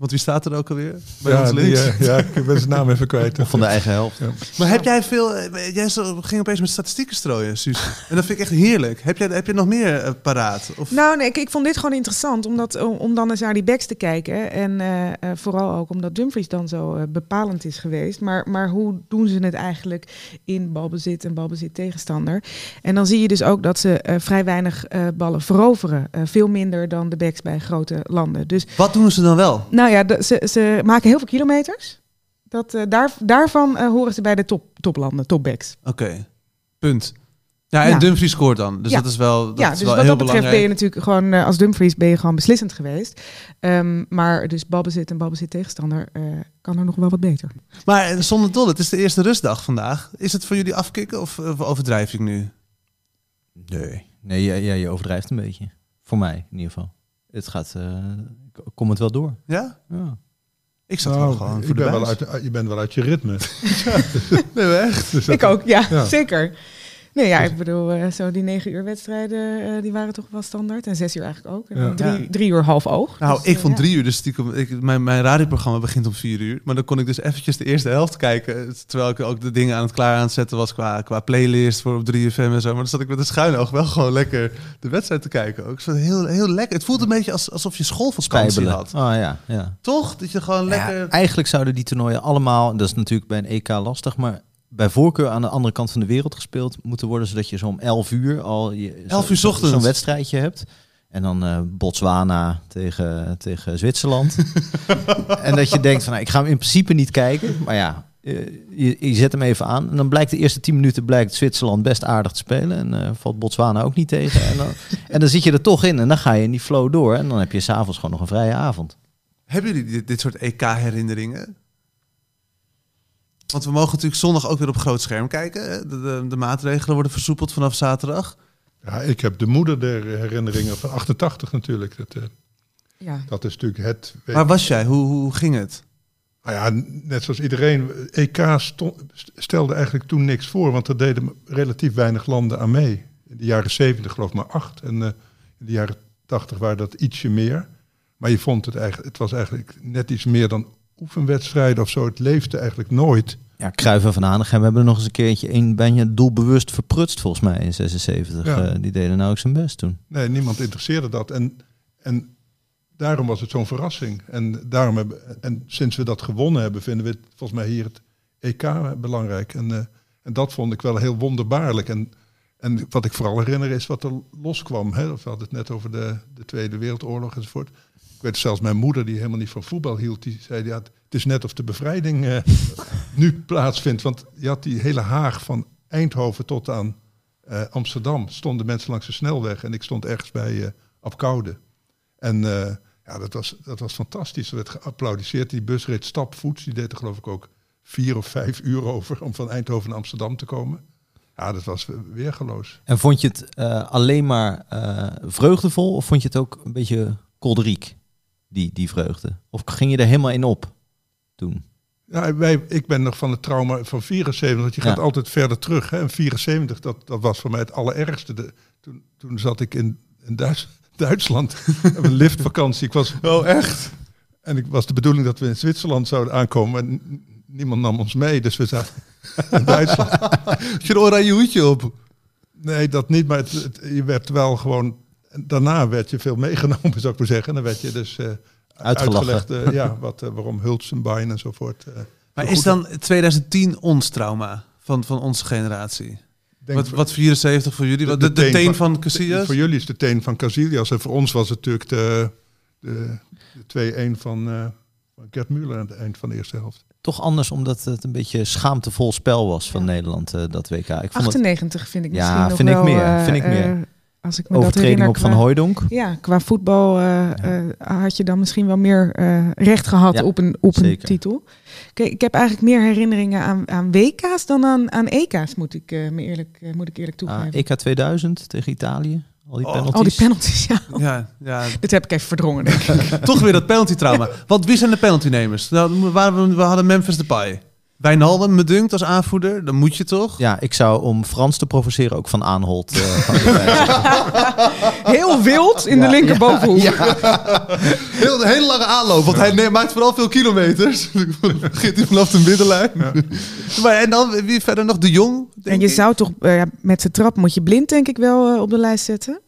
Want wie staat er ook alweer? Bij ja, ons die, links. eh, ja ik ben zijn naam even kwijt. Of van de eigen helft. Maar heb jij veel... eh, Jij ging opeens met statistieken strooien, Suus. En dat vind ik echt heerlijk. Heb jij, heb je nog meer eh, paraat? Of... Nou, nee, ik, ik vond dit gewoon interessant omdat, om, dan eens naar die backs te kijken. En eh, eh, vooral ook omdat Dumfries dan zo eh, bepalend is geweest. Maar, maar hoe doen ze het eigenlijk in balbezit en balbezit tegenstander? En dan zie je dus ook dat ze eh, vrij weinig eh, ballen veroveren. Eh, veel minder dan de backs bij grote landen. Dus Wat doen ze dan wel? nou ja, de- ze, ze maken heel veel kilometers. Dat, eh, daar, daarvan eh, horen ze bij de top, toplanden, topbacks. Oké, punt. Ja, en Ja. Dumfries scoort dan. Dus Ja. dat is wel, dat ja, is dus wel wat heel dat betreft ben je belangrijk. natuurlijk gewoon eh, als Dumfries ben je gewoon beslissend geweest. Ehm, maar dus balbezit en balbezit tegenstander eh, kan er nog wel wat beter. Maar zonder dol, het is de eerste rustdag vandaag. Is het voor jullie afkicken of, of overdrijf ik nu? Nee. Nee, ja, ja, je overdrijft een beetje. Voor mij in ieder geval. Het gaat, eh kom het wel door. Ja? Ja. Ik zat Nou, wel gewoon ik voor de ben wel uit, je bent wel uit je ritme. Nee, echt. Dus Ik ook, ja, Ja. zeker. Nee, ja, ik bedoel, eh, zo die negen uur wedstrijden, eh, die waren toch wel standaard. En zes uur eigenlijk ook. En Ja. dan drie, uur half oog. Nou, Dus, ik eh, vond drie uur, dus stiekem, ik, mijn, mijn radioprogramma begint om vier uur. Maar dan kon ik dus eventjes de eerste helft kijken. Terwijl ik ook de dingen aan het klaar aan het zetten was qua, qua playlist voor op 3FM en zo. Maar dan zat ik met een schuin oog wel gewoon lekker de wedstrijd te kijken. Ook. Ik vond het heel, heel lekker. Het voelt een beetje als, alsof je schoolvakantie Spijbelen. had. Oh ja, ja. Toch? Dat je gewoon lekker... Ja, eigenlijk zouden die toernooien allemaal, dat is natuurlijk bij een EK lastig, maar bij voorkeur aan de andere kant van de wereld gespeeld moeten worden, zodat je zo om 11 uur al je, 11 zo- uur ochtends. zo'n wedstrijdje hebt. En dan eh, Botswana tegen, tegen Zwitserland. en dat je denkt van, nou, ik ga hem in principe niet kijken, maar ja, eh, je, je zet hem even aan. En dan blijkt de eerste 10 minuten blijkt Zwitserland best aardig te spelen. En eh, valt Botswana ook niet tegen. En dan, en dan zit je er toch in en dan ga je in die flow door. En dan heb je s'avonds gewoon nog een vrije avond. Hebben jullie dit, dit soort EK-herinneringen? Want we mogen natuurlijk zondag ook weer op groot scherm kijken. De, de, de maatregelen worden versoepeld vanaf zaterdag. Ja, ik heb de moeder der herinneringen van 88 natuurlijk. Dat, eh, Ja. dat is natuurlijk het... Waar was jij? Hoe, hoe ging het? Nou ja, net zoals iedereen, EK stelde eigenlijk toen niks voor, want er deden relatief weinig landen aan mee. In de jaren 70 geloof ik maar acht en eh, in de jaren 80 waren dat ietsje meer. Maar je vond het eigenlijk, het was eigenlijk net iets meer dan oefenwedstrijden of zo. Het leefde eigenlijk nooit. Ja, Cruijff en Van Hanegem hebben er nog eens een keertje een bijna doelbewust verprutst volgens mij in 76. Ja. Eh, die deden nou ook zijn best toen. Nee, niemand interesseerde dat. En, en daarom was het zo'n verrassing. En, daarom hebben, en sinds we dat gewonnen hebben, vinden we het volgens mij hier het EK belangrijk. En, eh, en dat vond ik wel heel wonderbaarlijk. En, en wat ik vooral herinner is wat er loskwam. Hè? We hadden het net over de, de Tweede Wereldoorlog enzovoort. Ik weet zelfs mijn moeder, die helemaal niet van voetbal hield, die zei: ja, het is net of de bevrijding eh, nu plaatsvindt. Want je had die hele Haag van Eindhoven tot aan eh, Amsterdam. Stonden mensen langs de snelweg en ik stond ergens bij eh Apkoude. En ja, dat was, dat was fantastisch. Er werd geapplaudiseerd. Die bus reed stapvoets. Die deed er geloof ik ook vier of vijf uur over om van Eindhoven naar Amsterdam te komen. Ja, dat was weergeloos. En vond je het alleen maar vreugdevol of vond je het ook een beetje kolderiek, die, die vreugde? Of ging je er helemaal in op toen? Ja, wij, ik ben nog van het trauma van 74, want je gaat altijd verder terug. Hè. En 74, dat, dat was voor mij het allerergste. De, toen, toen zat ik in, in Duits, Duitsland op een liftvakantie. Ik was, Oh, echt? en ik was de bedoeling dat we in Zwitserland zouden aankomen. En niemand nam ons mee, dus we zaten in Duitsland. Had je een oranje hoedje op? Nee, dat niet, maar het, het- je werd wel gewoon... Daarna werd je veel meegenomen, zou ik maar zeggen. En dan werd je dus eh, Uitgelachen. uitgelegd eh, ja, wat, eh, waarom Hultsenbein enzovoort. eh, Maar zo is dan 2010 ons trauma van, van onze generatie? denk- Wat, wat 74 voor jullie? Wat, de, de, teen van Casillas? Voor jullie is de teen van Casillas. En voor ons was het natuurlijk de, de, de 2-1 van, eh van Gert Muller aan het eind van de eerste helft. Toch anders, omdat het een beetje schaamtevol spel was van Nederland, eh, dat WK. Ik vond het 98 vind ik Ja, misschien nog vind ik wel... meer, vind ik meer. Als ik me dat herinner, op Van qua- Hooijdonk. Ja, qua voetbal eh, eh, had je dan misschien wel meer eh, recht gehad Ja, op een, op een zeker. titel. Kijk, ik heb eigenlijk meer herinneringen aan, aan WK's dan aan, aan EK's, moet ik, eh, me eerlijk, eh, moet ik eerlijk Ah, toegeven. EK 2000 tegen Italië. Al die Oh, penalties. Al die penalties, ja. Ja, ja, Dit heb ik even verdrongen, denk ik. toch weer dat penalty-trauma. Want wie zijn de penaltynemers? Nou, we, waren- we hadden Memphis Depay. Wijnaldum, me dunkt, als aanvoerder. Dan moet je toch? Ja, ik zou om Frans te provoceren ook van Aanholt. eh. Heel wild in de Ja, linkerbovenhoek. Heel, de hele lange aanloop, want hij maakt vooral veel kilometers. Begint hij vanaf de middenlijn. Maar, en dan, wie verder nog? De Jong? denk En je ik. zou toch, eh, ja, met zijn trap moet je blind denk ik wel eh, op de lijst zetten.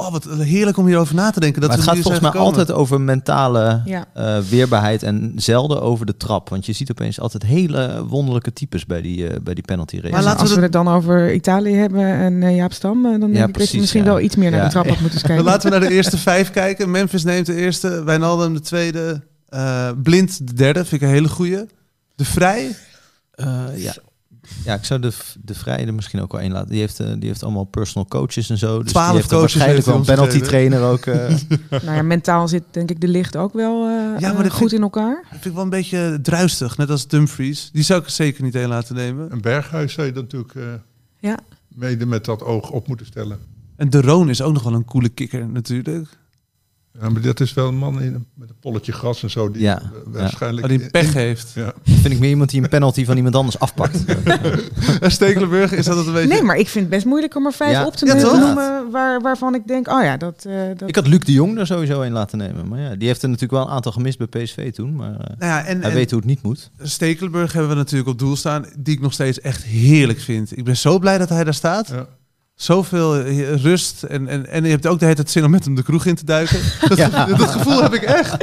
Oh, wat heerlijk om hierover na te denken. Dat maar het gaat volgens mij gekomen. altijd over mentale Ja. eh, weerbaarheid en zelden over de trap. Want je ziet opeens altijd hele wonderlijke types bij die, eh, bij die penalty race. Maar Ja, laten als we het dan over Italië hebben en eh, Jaap Stam, dan denk ik dat precies, je misschien ja. wel iets meer naar Ja. de trap had moeten Dan kijken. laten we naar de eerste vijf kijken. Memphis neemt de eerste, Wijnaldum de tweede, eh, Blind de derde, vind ik een hele goeie. De Vrij, Eh, ja. Ja, ik zou de, de Vrij er misschien ook wel één laten. Die heeft, eh, die heeft allemaal personal coaches en zo. Dus Twaalf die heeft coaches waarschijnlijk wel een penalty trainer ook. eh. Nou ja, mentaal zit denk ik de licht ook wel eh, Ja, maar dat goed in elkaar. vind ik wel een beetje druistig, net als Dumfries. Die zou ik er zeker niet heen laten nemen. Een Berghuis zou je dan natuurlijk eh, Ja. mede met dat oog op moeten stellen. En De Roon is ook nog wel een coole kikker natuurlijk. Ja, maar dat is wel een man in, met een polletje gras en zo. Die Ja, eh, ja. waarschijnlijk... Waar die pech heeft. Ja. vind ik meer iemand die een penalty van iemand anders afpakt. En Stekelenburg is dat het een beetje... Nee, maar ik vind het best moeilijk om er vijf Ja. op te Ja, toch? noemen waar, waarvan ik denk, oh ja, dat... eh, dat... ik had Luc de Jong er sowieso een laten nemen. Maar ja, die heeft er natuurlijk wel een aantal gemist bij PSV toen. Maar eh, Nou ja, en, hij en weet hoe het niet moet. Stekelenburg hebben we natuurlijk op doel staan, die ik nog steeds echt heerlijk vind. Ik ben zo blij dat hij daar staat. Zoveel eh, rust en, en, en je hebt ook de hele tijd zin om met hem de kroeg in te duiken. Dat, Ja. dat gevoel heb ik echt.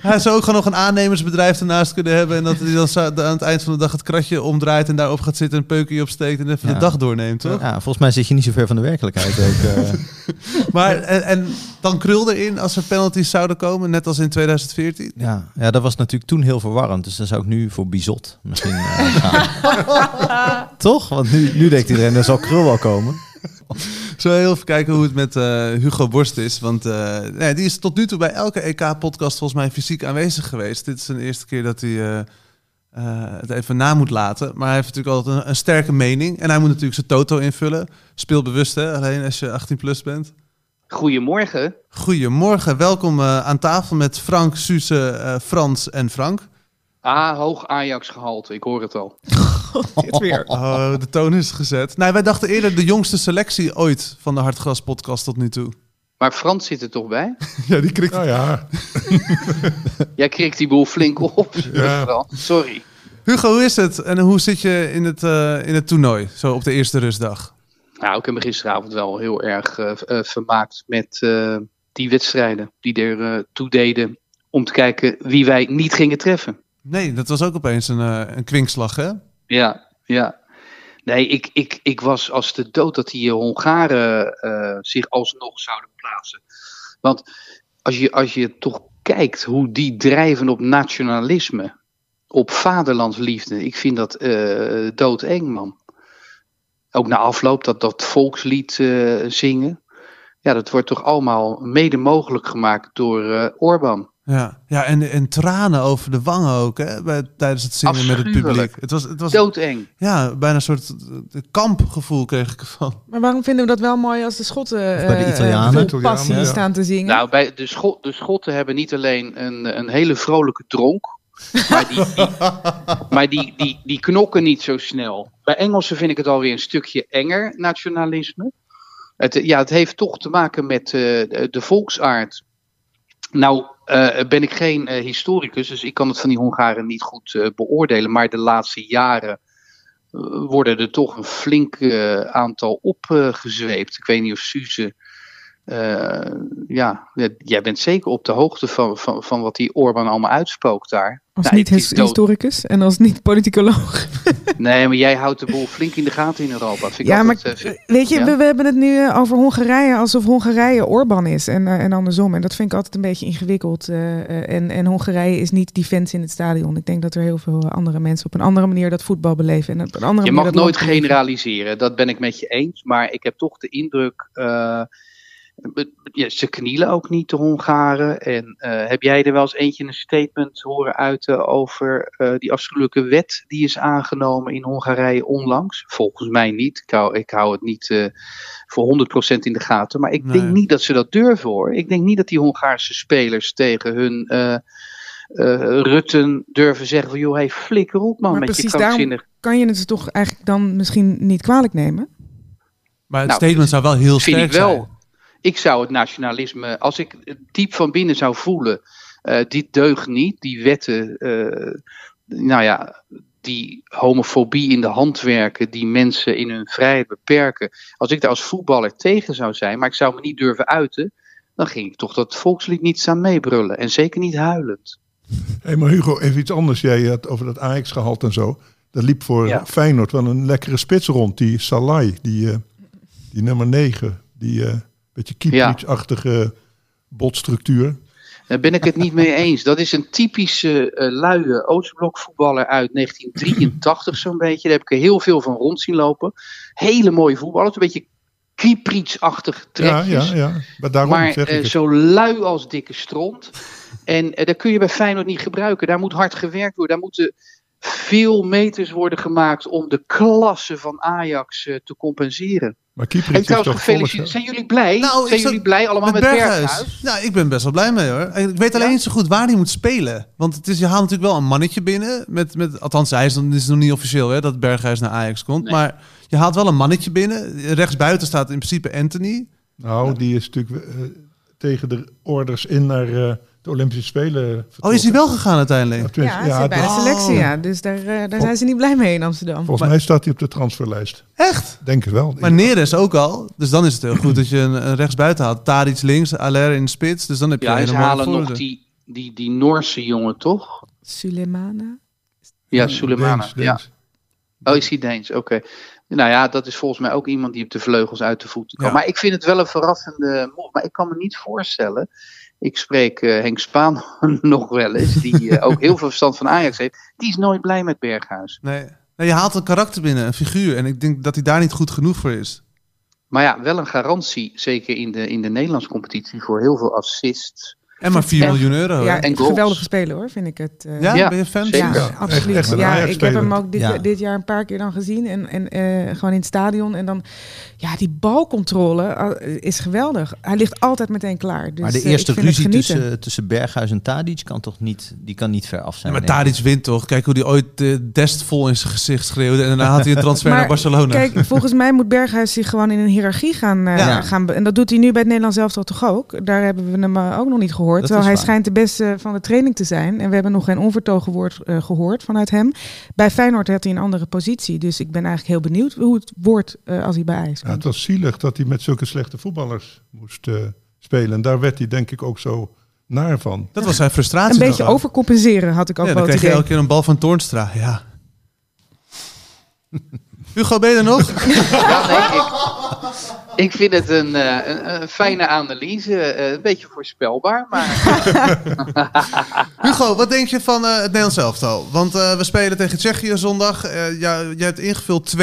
Hij zou ook gewoon nog een aannemersbedrijf ernaast kunnen hebben. En dat hij dan aan het eind van de dag het kratje omdraait en daarop gaat zitten, een peukje opsteekt en even Ja. de dag doorneemt, toch? Ja, volgens mij zit je niet zo ver van de werkelijkheid. Ook, eh. Maar en, en dan krul erin als er penalties zouden komen, net als in 2014. ja, ja, dat was natuurlijk toen heel verwarrend. Dus dan zou ik nu voor Bizot misschien eh, gaan. Toch? Want nu, nu denkt iedereen, er zal krul wel komen. Zo heel even kijken hoe het met eh, Hugo Borst is. Want eh, nee, die is tot nu toe bij elke EK-podcast volgens mij fysiek aanwezig geweest. Dit is de eerste keer dat hij eh, het even na moet laten. Maar hij heeft natuurlijk altijd een, een sterke mening. En hij moet natuurlijk zijn toto invullen. Speel bewust, hè? Alleen als je 18 plus bent. Goedemorgen. Goedemorgen, welkom aan tafel met Frank, Suze, Frans en Frank. Ah, hoog Ajax gehalte, ik hoor het al. Dit weer. Oh, de toon is gezet. Nou, wij dachten eerder de jongste selectie ooit van de Hartgras podcast tot nu toe. Maar Frans zit er toch bij? Ja, die krikt Nou ja, Jij krikt die boel flink op. Ja. Frans. Sorry. Hugo, hoe is het? En hoe zit je in het, eh, in het toernooi, zo op de eerste rustdag? Nou, ik heb me gisteravond wel heel erg eh, eh, vermaakt met eh, die wedstrijden die er toe deden om te kijken wie wij niet gingen treffen. Nee, dat was ook opeens een, eh, een kwinkslag, hè? Ja, ja. Nee, ik, ik, ik was als de dood dat die Hongaren eh, zich alsnog zouden plaatsen. Want als je, als je toch kijkt hoe die drijven op nationalisme, op vaderlandsliefde, ik vind dat eh doodeng, man. Ook na afloop dat, dat volkslied eh, zingen. Ja, dat wordt toch allemaal mede mogelijk gemaakt door eh Orbán. Ja, ja en, en tranen over de wangen ook, hè? Bij, tijdens het zingen met het publiek. Het was, het was Doodeng. ja, bijna een soort eh, kampgevoel kreeg ik ervan. Maar waarom vinden we dat wel mooi als de Schotten bij de eh, Italianen. vol passie Italianen, ja. staan te zingen? Nou, bij de, Scho- de Schotten hebben niet alleen een, een hele vrolijke dronk. Maar, die, die, maar die, die, die knokken niet zo snel. Bij Engelsen vind ik het alweer een stukje enger, nationalisme. Het, ja, het heeft toch te maken met eh, de, de volksaard. Nou, eh, ben ik geen eh, historicus, dus ik kan het van die Hongaren niet goed eh, beoordelen. Maar de laatste jaren worden er toch een flink aantal opgezweept. ik weet niet of Suze eh, ja, jij bent zeker op de hoogte van, van, van wat die Orbán allemaal uitspookt daar. Als Nou, niet his- historicus en als niet politicoloog. Nee, maar jij houdt de boel flink in de gaten in Europa. Vind ik Ja, maar altijd, eh, vind- weet je, Ja? we, we hebben het nu eh, over Hongarije alsof Hongarije Orbán is en, en andersom. En dat vind ik altijd een beetje ingewikkeld. en, en Hongarije is niet die fans in het stadion. Ik denk dat er heel veel andere mensen op een andere manier dat voetbal beleven. En op een andere Je mag nooit generaliseren, dat ben ik met je eens. Maar ik heb toch de indruk. Ja, ze knielen ook niet, de Hongaren. En eh, heb jij er wel eens eentje een statement horen uiten over eh, die afschuwelijke wet die is aangenomen in Hongarije onlangs? Volgens mij niet. Ik hou, ik hou het niet eh, voor 100% in de gaten. Maar ik Nee. denk niet dat ze dat durven hoor. Ik denk niet dat die Hongaarse spelers tegen hun. eh, eh, Rutten durven zeggen van joh, hey, flikker op man Maar met je precies krankzinnig kan je het toch eigenlijk dan misschien niet kwalijk nemen? Maar het Nou, statement zou wel heel vind sterk ik wel. zijn. Ik zou het nationalisme, als ik het diep van binnen zou voelen, eh dit deugt niet, die wetten, eh, nou ja, die homofobie in de hand werken, die mensen in hun vrijheid beperken. Als ik daar als voetballer tegen zou zijn, maar ik zou me niet durven uiten, dan ging ik toch dat volkslied niet staan meebrullen. En zeker niet huilend. Hé, maar Hugo, even iets anders. Jij had over dat Ajax gehaald en zo. Dat liep voor Ja. Feyenoord wel een lekkere spits rond. Die Salai, die, eh, die nummer 9. Die eh beetje Kieprits-achtige botstructuur. Daar ben ik het niet mee eens. Dat is een typische eh luie Oostblokvoetballer uit 1983 zo'n beetje. Daar heb ik er heel veel van rond zien lopen. Hele mooie voetballers, een beetje Kieprits-achtig Ja, trekjes. ja, ja. Maar daarom maar zeg eh, zo lui als dikke stront. En eh, dat kun je bij Feyenoord niet gebruiken. Daar moet hard gewerkt worden. Daar moeten veel meters worden gemaakt om de klasse van Ajax eh, te compenseren. Maar En Kieprits is trouwens, toch gefeliciteerd. volgens... Zijn jullie blij? Nou, Zijn jullie blij allemaal met, Berghuis? Nou, ik ben best wel blij mee hoor. Ik weet alleen Ja? niet zo goed waar hij moet spelen. Want het is, je haalt natuurlijk wel een mannetje binnen. Met, met, althans, hij is, dan- het is nog niet officieel hè, dat Berghuis naar Ajax komt. Nee. Maar je haalt wel een mannetje binnen. Rechtsbuiten staat in principe Anthony. Nou, die is natuurlijk eh, tegen de orders in naar eh, de Olympische Spelen Oh, is hij wel gegaan uiteindelijk? Ja, Ja, bij de selectie, Oh. ja. Dus daar, eh, daar zijn ze niet blij mee in Amsterdam. Volgens mij staat hij op de transferlijst. Echt? Denk het wel. Maar Neres ook al. Dus dan is het heel goed dat je een, een rechtsbuiten haalt. Tadic links, Aller in de spits. Dus dan heb je Ja, ze helemaal halen nog die, die, die Noorse jongen, toch? Sulemana. Ja, Sulemana. Deens, Ja. Oh, is hij Deens? Oké. Nou ja, dat is volgens mij ook iemand die op de vleugels uit de voeten kan. Ja. Maar ik vind het wel een verrassende move. Maar ik kan me niet voorstellen. Ik spreek eh, Henk Spaan nog wel eens, die eh, ook heel veel verstand van Ajax heeft. Die is nooit blij met Berghuis. Nee. nee, je haalt een karakter binnen, een figuur. En ik denk dat hij daar niet goed genoeg voor is. Maar ja, wel een garantie, zeker in de, in de Nederlandse competitie, voor heel veel assists. En maar 4 En- miljoen euro. Ja, en geweldige speler hoor, vind ik het. eh. Ja, Ja, ben je fan? Ja, Ja, absoluut. echt ja, ik heb hem ook dit, Ja. dit jaar een paar keer dan gezien. En, en eh, gewoon in het stadion. En dan, ja, die balcontrole eh, is geweldig. Hij ligt altijd meteen klaar. Dus, maar de eerste ruzie tussen, tussen Berghuis en Tadic kan toch niet, die kan niet ver af Ja, zijn. maar. Tadic wint toch? Kijk hoe hij ooit de Dest vol in zijn gezicht schreeuwde. En daarna had hij een transfer Maar naar Barcelona. Kijk, volgens mij moet Berghuis zich gewoon in een hiërarchie gaan, eh, Ja. gaan. En dat doet hij nu bij het Nederlands elftal toch ook. Daar hebben we hem ook nog niet gehoord. Dat terwijl hij waar. schijnt de beste van de training te zijn. En we hebben nog geen onvertogen woord eh, gehoord vanuit hem. Bij Feyenoord had hij een andere positie. Dus ik ben eigenlijk heel benieuwd hoe het wordt eh, als hij bij Ja, komt. het was zielig dat hij met zulke slechte voetballers moest eh, spelen. En daar werd hij denk ik ook zo naar van. dat was zijn frustratie. een beetje overcompenseren had ik ook Ja, wel dan kreeg je elke keer een bal van Toornstra. Ja. Hugo, ben je er nog? Ja, nee, ik, ik vind het een, eh, een, een fijne analyse. eh, een beetje voorspelbaar, maar Hugo, wat denk je van eh, het Nederlands elftal? Want eh, we spelen tegen Tsjechië zondag. Eh ja, jij hebt ingevuld 2-1,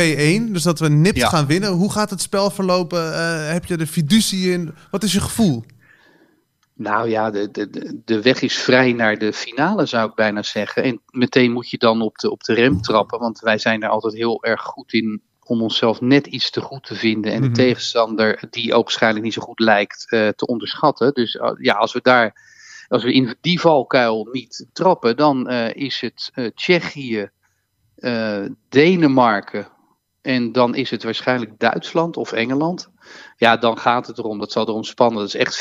dus dat we nipt Ja. gaan winnen. Hoe gaat het spel verlopen? Eh, heb je er fiducie in? Wat is je gevoel? Nou ja, de, de, de- weg is vrij naar de finale, zou ik bijna zeggen. En meteen moet je dan op de, op de rem trappen, want wij zijn er altijd heel erg goed in om onszelf net iets te goed te vinden en Mhm. de tegenstander, die ook waarschijnlijk niet zo goed lijkt, eh, te onderschatten. Dus eh, ja, als we daar, als we in die valkuil niet trappen, dan eh, is het Tsjechië, Denemarken en dan is het waarschijnlijk Duitsland of Engeland. Ja, dan gaat het erom. Dat zal erom spannen. Dat is echt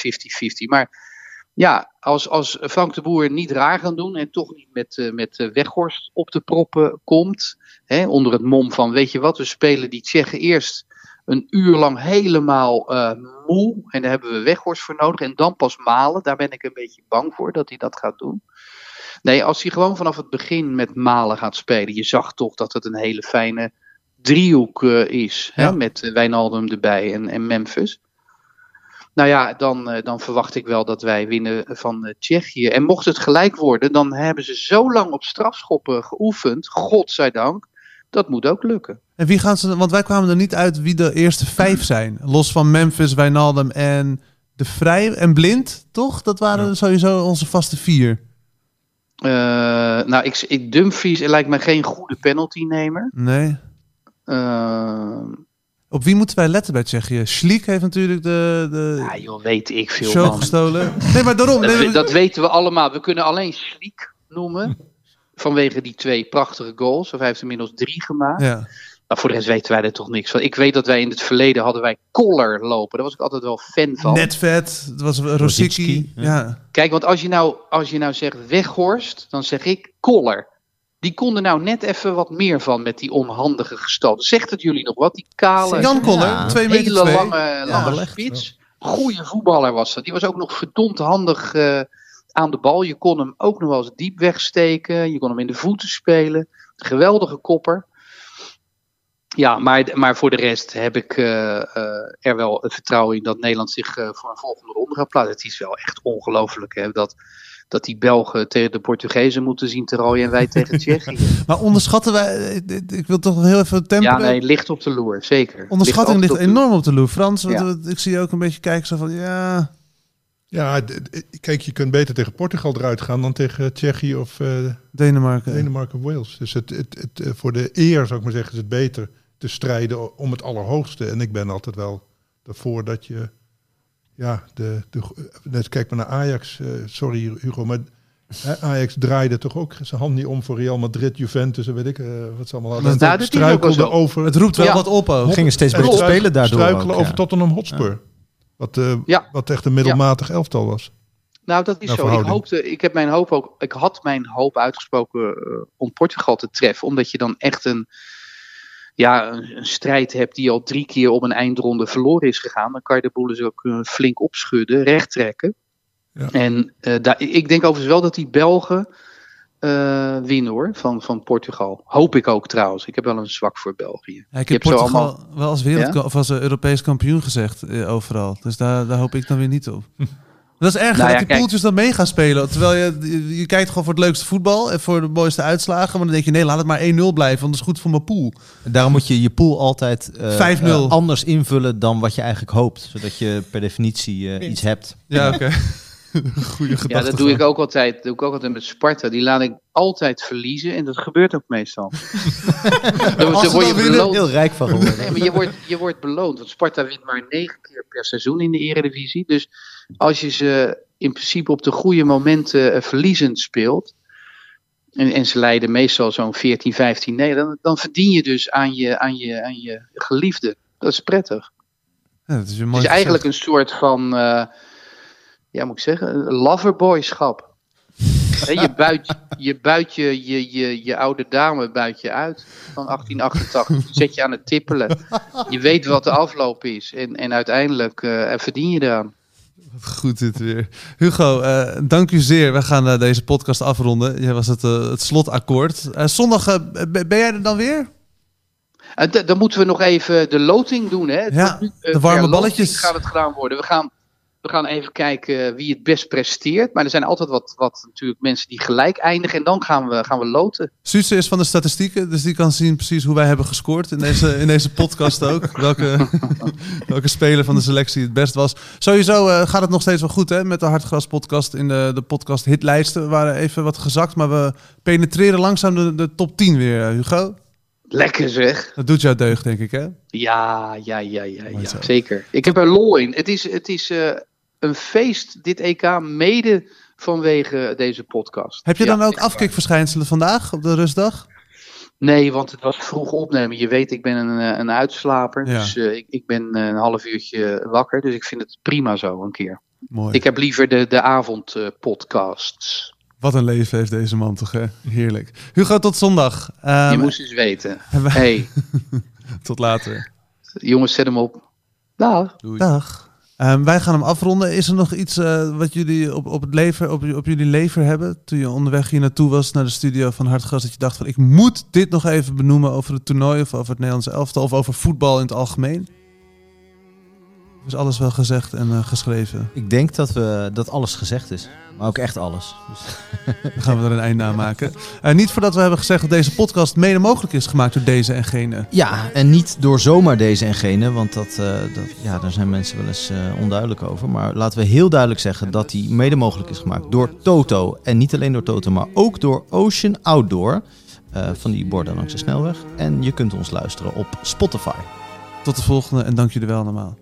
50-50. Maar ja, als, als Frank de Boer niet raar gaan doen en toch niet met, eh, met eh, Weghorst op de proppen komt, hè, onder het mom van, weet je wat, we spelen die Tsjechen eerst een uur lang helemaal eh, moe. En daar hebben we Weghorst voor nodig. En dan pas malen. Daar ben ik een beetje bang voor dat hij dat gaat doen. Nee, als hij gewoon vanaf het begin met malen gaat spelen. Je zag toch dat het een hele fijne driehoek eh, is. Ja. Hè, met eh, Wijnaldum erbij en, en Memphis. Nou ja, dan, eh, dan verwacht ik wel dat wij winnen van Tsjechië. En mocht het gelijk worden, dan hebben ze zo lang op strafschoppen geoefend. Godzijdank. Dat moet ook lukken. En wie gaan ze... Want wij kwamen er niet uit wie de eerste vijf zijn. Los van Memphis, Wijnaldum en De Vrij en Blind, toch? Dat waren sowieso onze vaste vier. Nou, ik, ik, Dumfries lijkt me geen goede penaltynemer. Nee. Eh Op wie moeten wij letten bij Tsjechië? Schliek heeft natuurlijk de, de ja, joh, weet ik veel, show man. gestolen. Nee, maar daarom. Dat, nee, we- dat weten we allemaal. We kunnen alleen Schliek noemen. Vanwege die twee prachtige goals. Of hij heeft inmiddels drie gemaakt. ja. Maar voor de rest weten wij er toch niks van. Ik weet dat wij in het verleden hadden wij Koller lopen. Daar was ik altijd wel fan van. Net vet. Het was Rosicki. Ja. Kijk, want als je, nou, als je nou zegt Weghorst, dan zeg ik Koller. Die kon er nou net even wat meer van met die onhandige gestoten. Zegt het jullie nog wat? Die kale, Jan Koller, Ja. 2 meter hele 2. lange, lange belegd, spits. Goeie voetballer was dat. Die was ook nog verdomd handig eh, aan de bal. Je kon hem ook nog wel eens diep wegsteken. Je kon hem in de voeten spelen. Geweldige kopper. Ja, maar, maar voor de rest heb ik eh, eh, er wel het vertrouwen in dat Nederland zich eh, voor een volgende ronde gaat plaatsen. Het is wel echt ongelooflijk hè, dat, dat die Belgen tegen de Portugezen moeten zien te rooien en wij tegen Tsjechië. Maar onderschatten wij... ik- Ik wil toch heel even tempo. Ja, nee, ligt op de loer, zeker. Onderschatting ligt op enorm op de loer. Frans, Ja. eh, ik zie je ook een beetje kijken zo van... Ja, Ja, kijk, je kunt beter tegen Portugal eruit gaan dan tegen Tsjechië of eh, Denemarken. Denemarken of Wales. Dus het, het, het, eh, voor de eer, zou ik maar zeggen, is het beter te strijden om het allerhoogste. En ik ben altijd wel ervoor dat je... Ja, de, de, net kijk maar naar Ajax. eh, sorry Hugo, maar hè, Ajax draaide toch ook zijn hand niet om voor Real Madrid, Juventus en weet ik eh, wat ze allemaal hadden. Struikelde over... Het roept wel Ja. wat op ook. We gingen steeds beter spelen daardoor Struikelen ook, over ja. Tottenham Hotspur. Wat, eh, Ja. wat echt een middelmatig elftal was. Nou, dat is zo. Ik, hoopte, ik, heb mijn hoop ook, ik had mijn hoop uitgesproken om Portugal te treffen. Omdat je dan echt een, ja, een, een strijd hebt die al drie keer op een eindronde verloren is gegaan. Dan kan je de boel dus ook eh, flink opschudden, recht trekken. Ja. En eh, daar, ik denk overigens wel dat die Belgen eh, winnen hoor, van, van Portugal. Hoop ik ook trouwens. Ik heb wel een zwak voor België. Ja, ik heb hebt zo Portugal allemaal- wel als wereld of als Europees kampioen gezegd overal. Dus daar, daar hoop ik dan weer niet op. Dat is erg Nou ja, dat die kijk. poeltjes dan mee gaan spelen. Terwijl je, je, kijkt gewoon voor het leukste voetbal en voor de mooiste uitslagen. Maar dan denk je, nee, laat het maar 1-0 blijven, want dat is goed voor mijn pool. Daarom moet je je pool altijd eh, 5-0. eh, anders invullen dan wat je eigenlijk hoopt. Zodat je per definitie eh, iets hebt. Ja, oké. Goede gedachte. Ja, dat doe ik ook altijd. Dat doe ik ook altijd met Sparta. Die laat ik altijd verliezen en dat gebeurt ook meestal. dan, Als dan word je beloond. Heel rijk van geworden. Nee, maar je wordt, je wordt beloond. Want Sparta wint maar negen keer per seizoen in de Eredivisie. Dus als je ze in principe op de goede momenten eh, verliezend speelt. En, en ze leiden meestal zo'n 14, 15 nee, dan, dan verdien je dus aan je, aan, je, aan je geliefde. Dat is prettig. Ja, dat is Het mooi is eigenlijk een soort van, eh, ja moet ik zeggen, loverboyschap. Je buit, je, buit je, je, je, je oude dame buit je uit van 1888. Die Zet je aan het tippelen. Je weet wat de afloop is. En, en uiteindelijk eh, verdien je eraan. Goed dit weer. Hugo, eh, dank u zeer. We gaan eh, deze podcast afronden. Jij was het, het slotakkoord. Zondag, ben jij er dan weer? Dan moeten we nog even de loting doen. Hè? Ja, nu, de warme balletjes. gaat het gedaan worden. We gaan, we gaan even kijken wie het best presteert. Maar er zijn altijd wat, wat natuurlijk mensen die gelijk eindigen. En dan gaan we, gaan we loten. Suze is van de statistieken, dus die kan zien precies hoe wij hebben gescoord in deze, in deze podcast ook. Welke, welke speler van de selectie het best was. Sowieso eh, gaat het nog steeds wel goed hè, met de Hartgras podcast in de, de podcast hitlijsten. We waren even wat gezakt, maar we penetreren langzaam de, de top 10 weer, eh, Hugo. Lekker zeg. Dat doet jou deugd, denk ik hè? Ja, ja, ja, ja, ja zeker. Ik heb er lol in. Het is, het is eh, een feest, dit EK, mede vanwege deze podcast. Heb je Ja, dan ook afkikverschijnselen vandaag op de rustdag? Nee, want het was vroeg opnemen. Je weet, ik ben een, eh, een uitslaper. Ja. Dus eh, ik, ik ben eh, een half uurtje wakker. Dus ik vind het prima zo een keer. Mooi. Ik heb liever de, de avondpodcasts. Wat een leven heeft deze man toch, hè? Heerlijk. Hugo, tot zondag. Je Ehm, moest eens weten. wij- Hey, Tot later. Jongens, zet hem op. Dag. Dag. Ehm, wij gaan hem afronden. Is er nog iets eh, wat jullie op, op, het lever, op, op jullie lever hebben? Toen je onderweg hier naartoe was naar de studio van Hartgras, dat je dacht van ik moet dit nog even benoemen over het toernooi of over het Nederlandse elftal of over voetbal in het algemeen? Is alles wel gezegd en eh, geschreven? Ik denk dat, we, dat alles gezegd is. Maar ook echt alles. Dus Dan gaan we er een einde aan maken. Eh, niet voordat we hebben gezegd dat deze podcast mede mogelijk is gemaakt door deze en gene. Ja, en niet door zomaar deze en gene, want dat, eh, dat, ja, daar zijn mensen wel eens onduidelijk over. Maar laten we heel duidelijk zeggen dat die mede mogelijk is gemaakt door Toto. En niet alleen door Toto, maar ook door Ocean Outdoor. van die borden langs de snelweg. En je kunt ons luisteren op Spotify. Tot de volgende en dank jullie wel allemaal.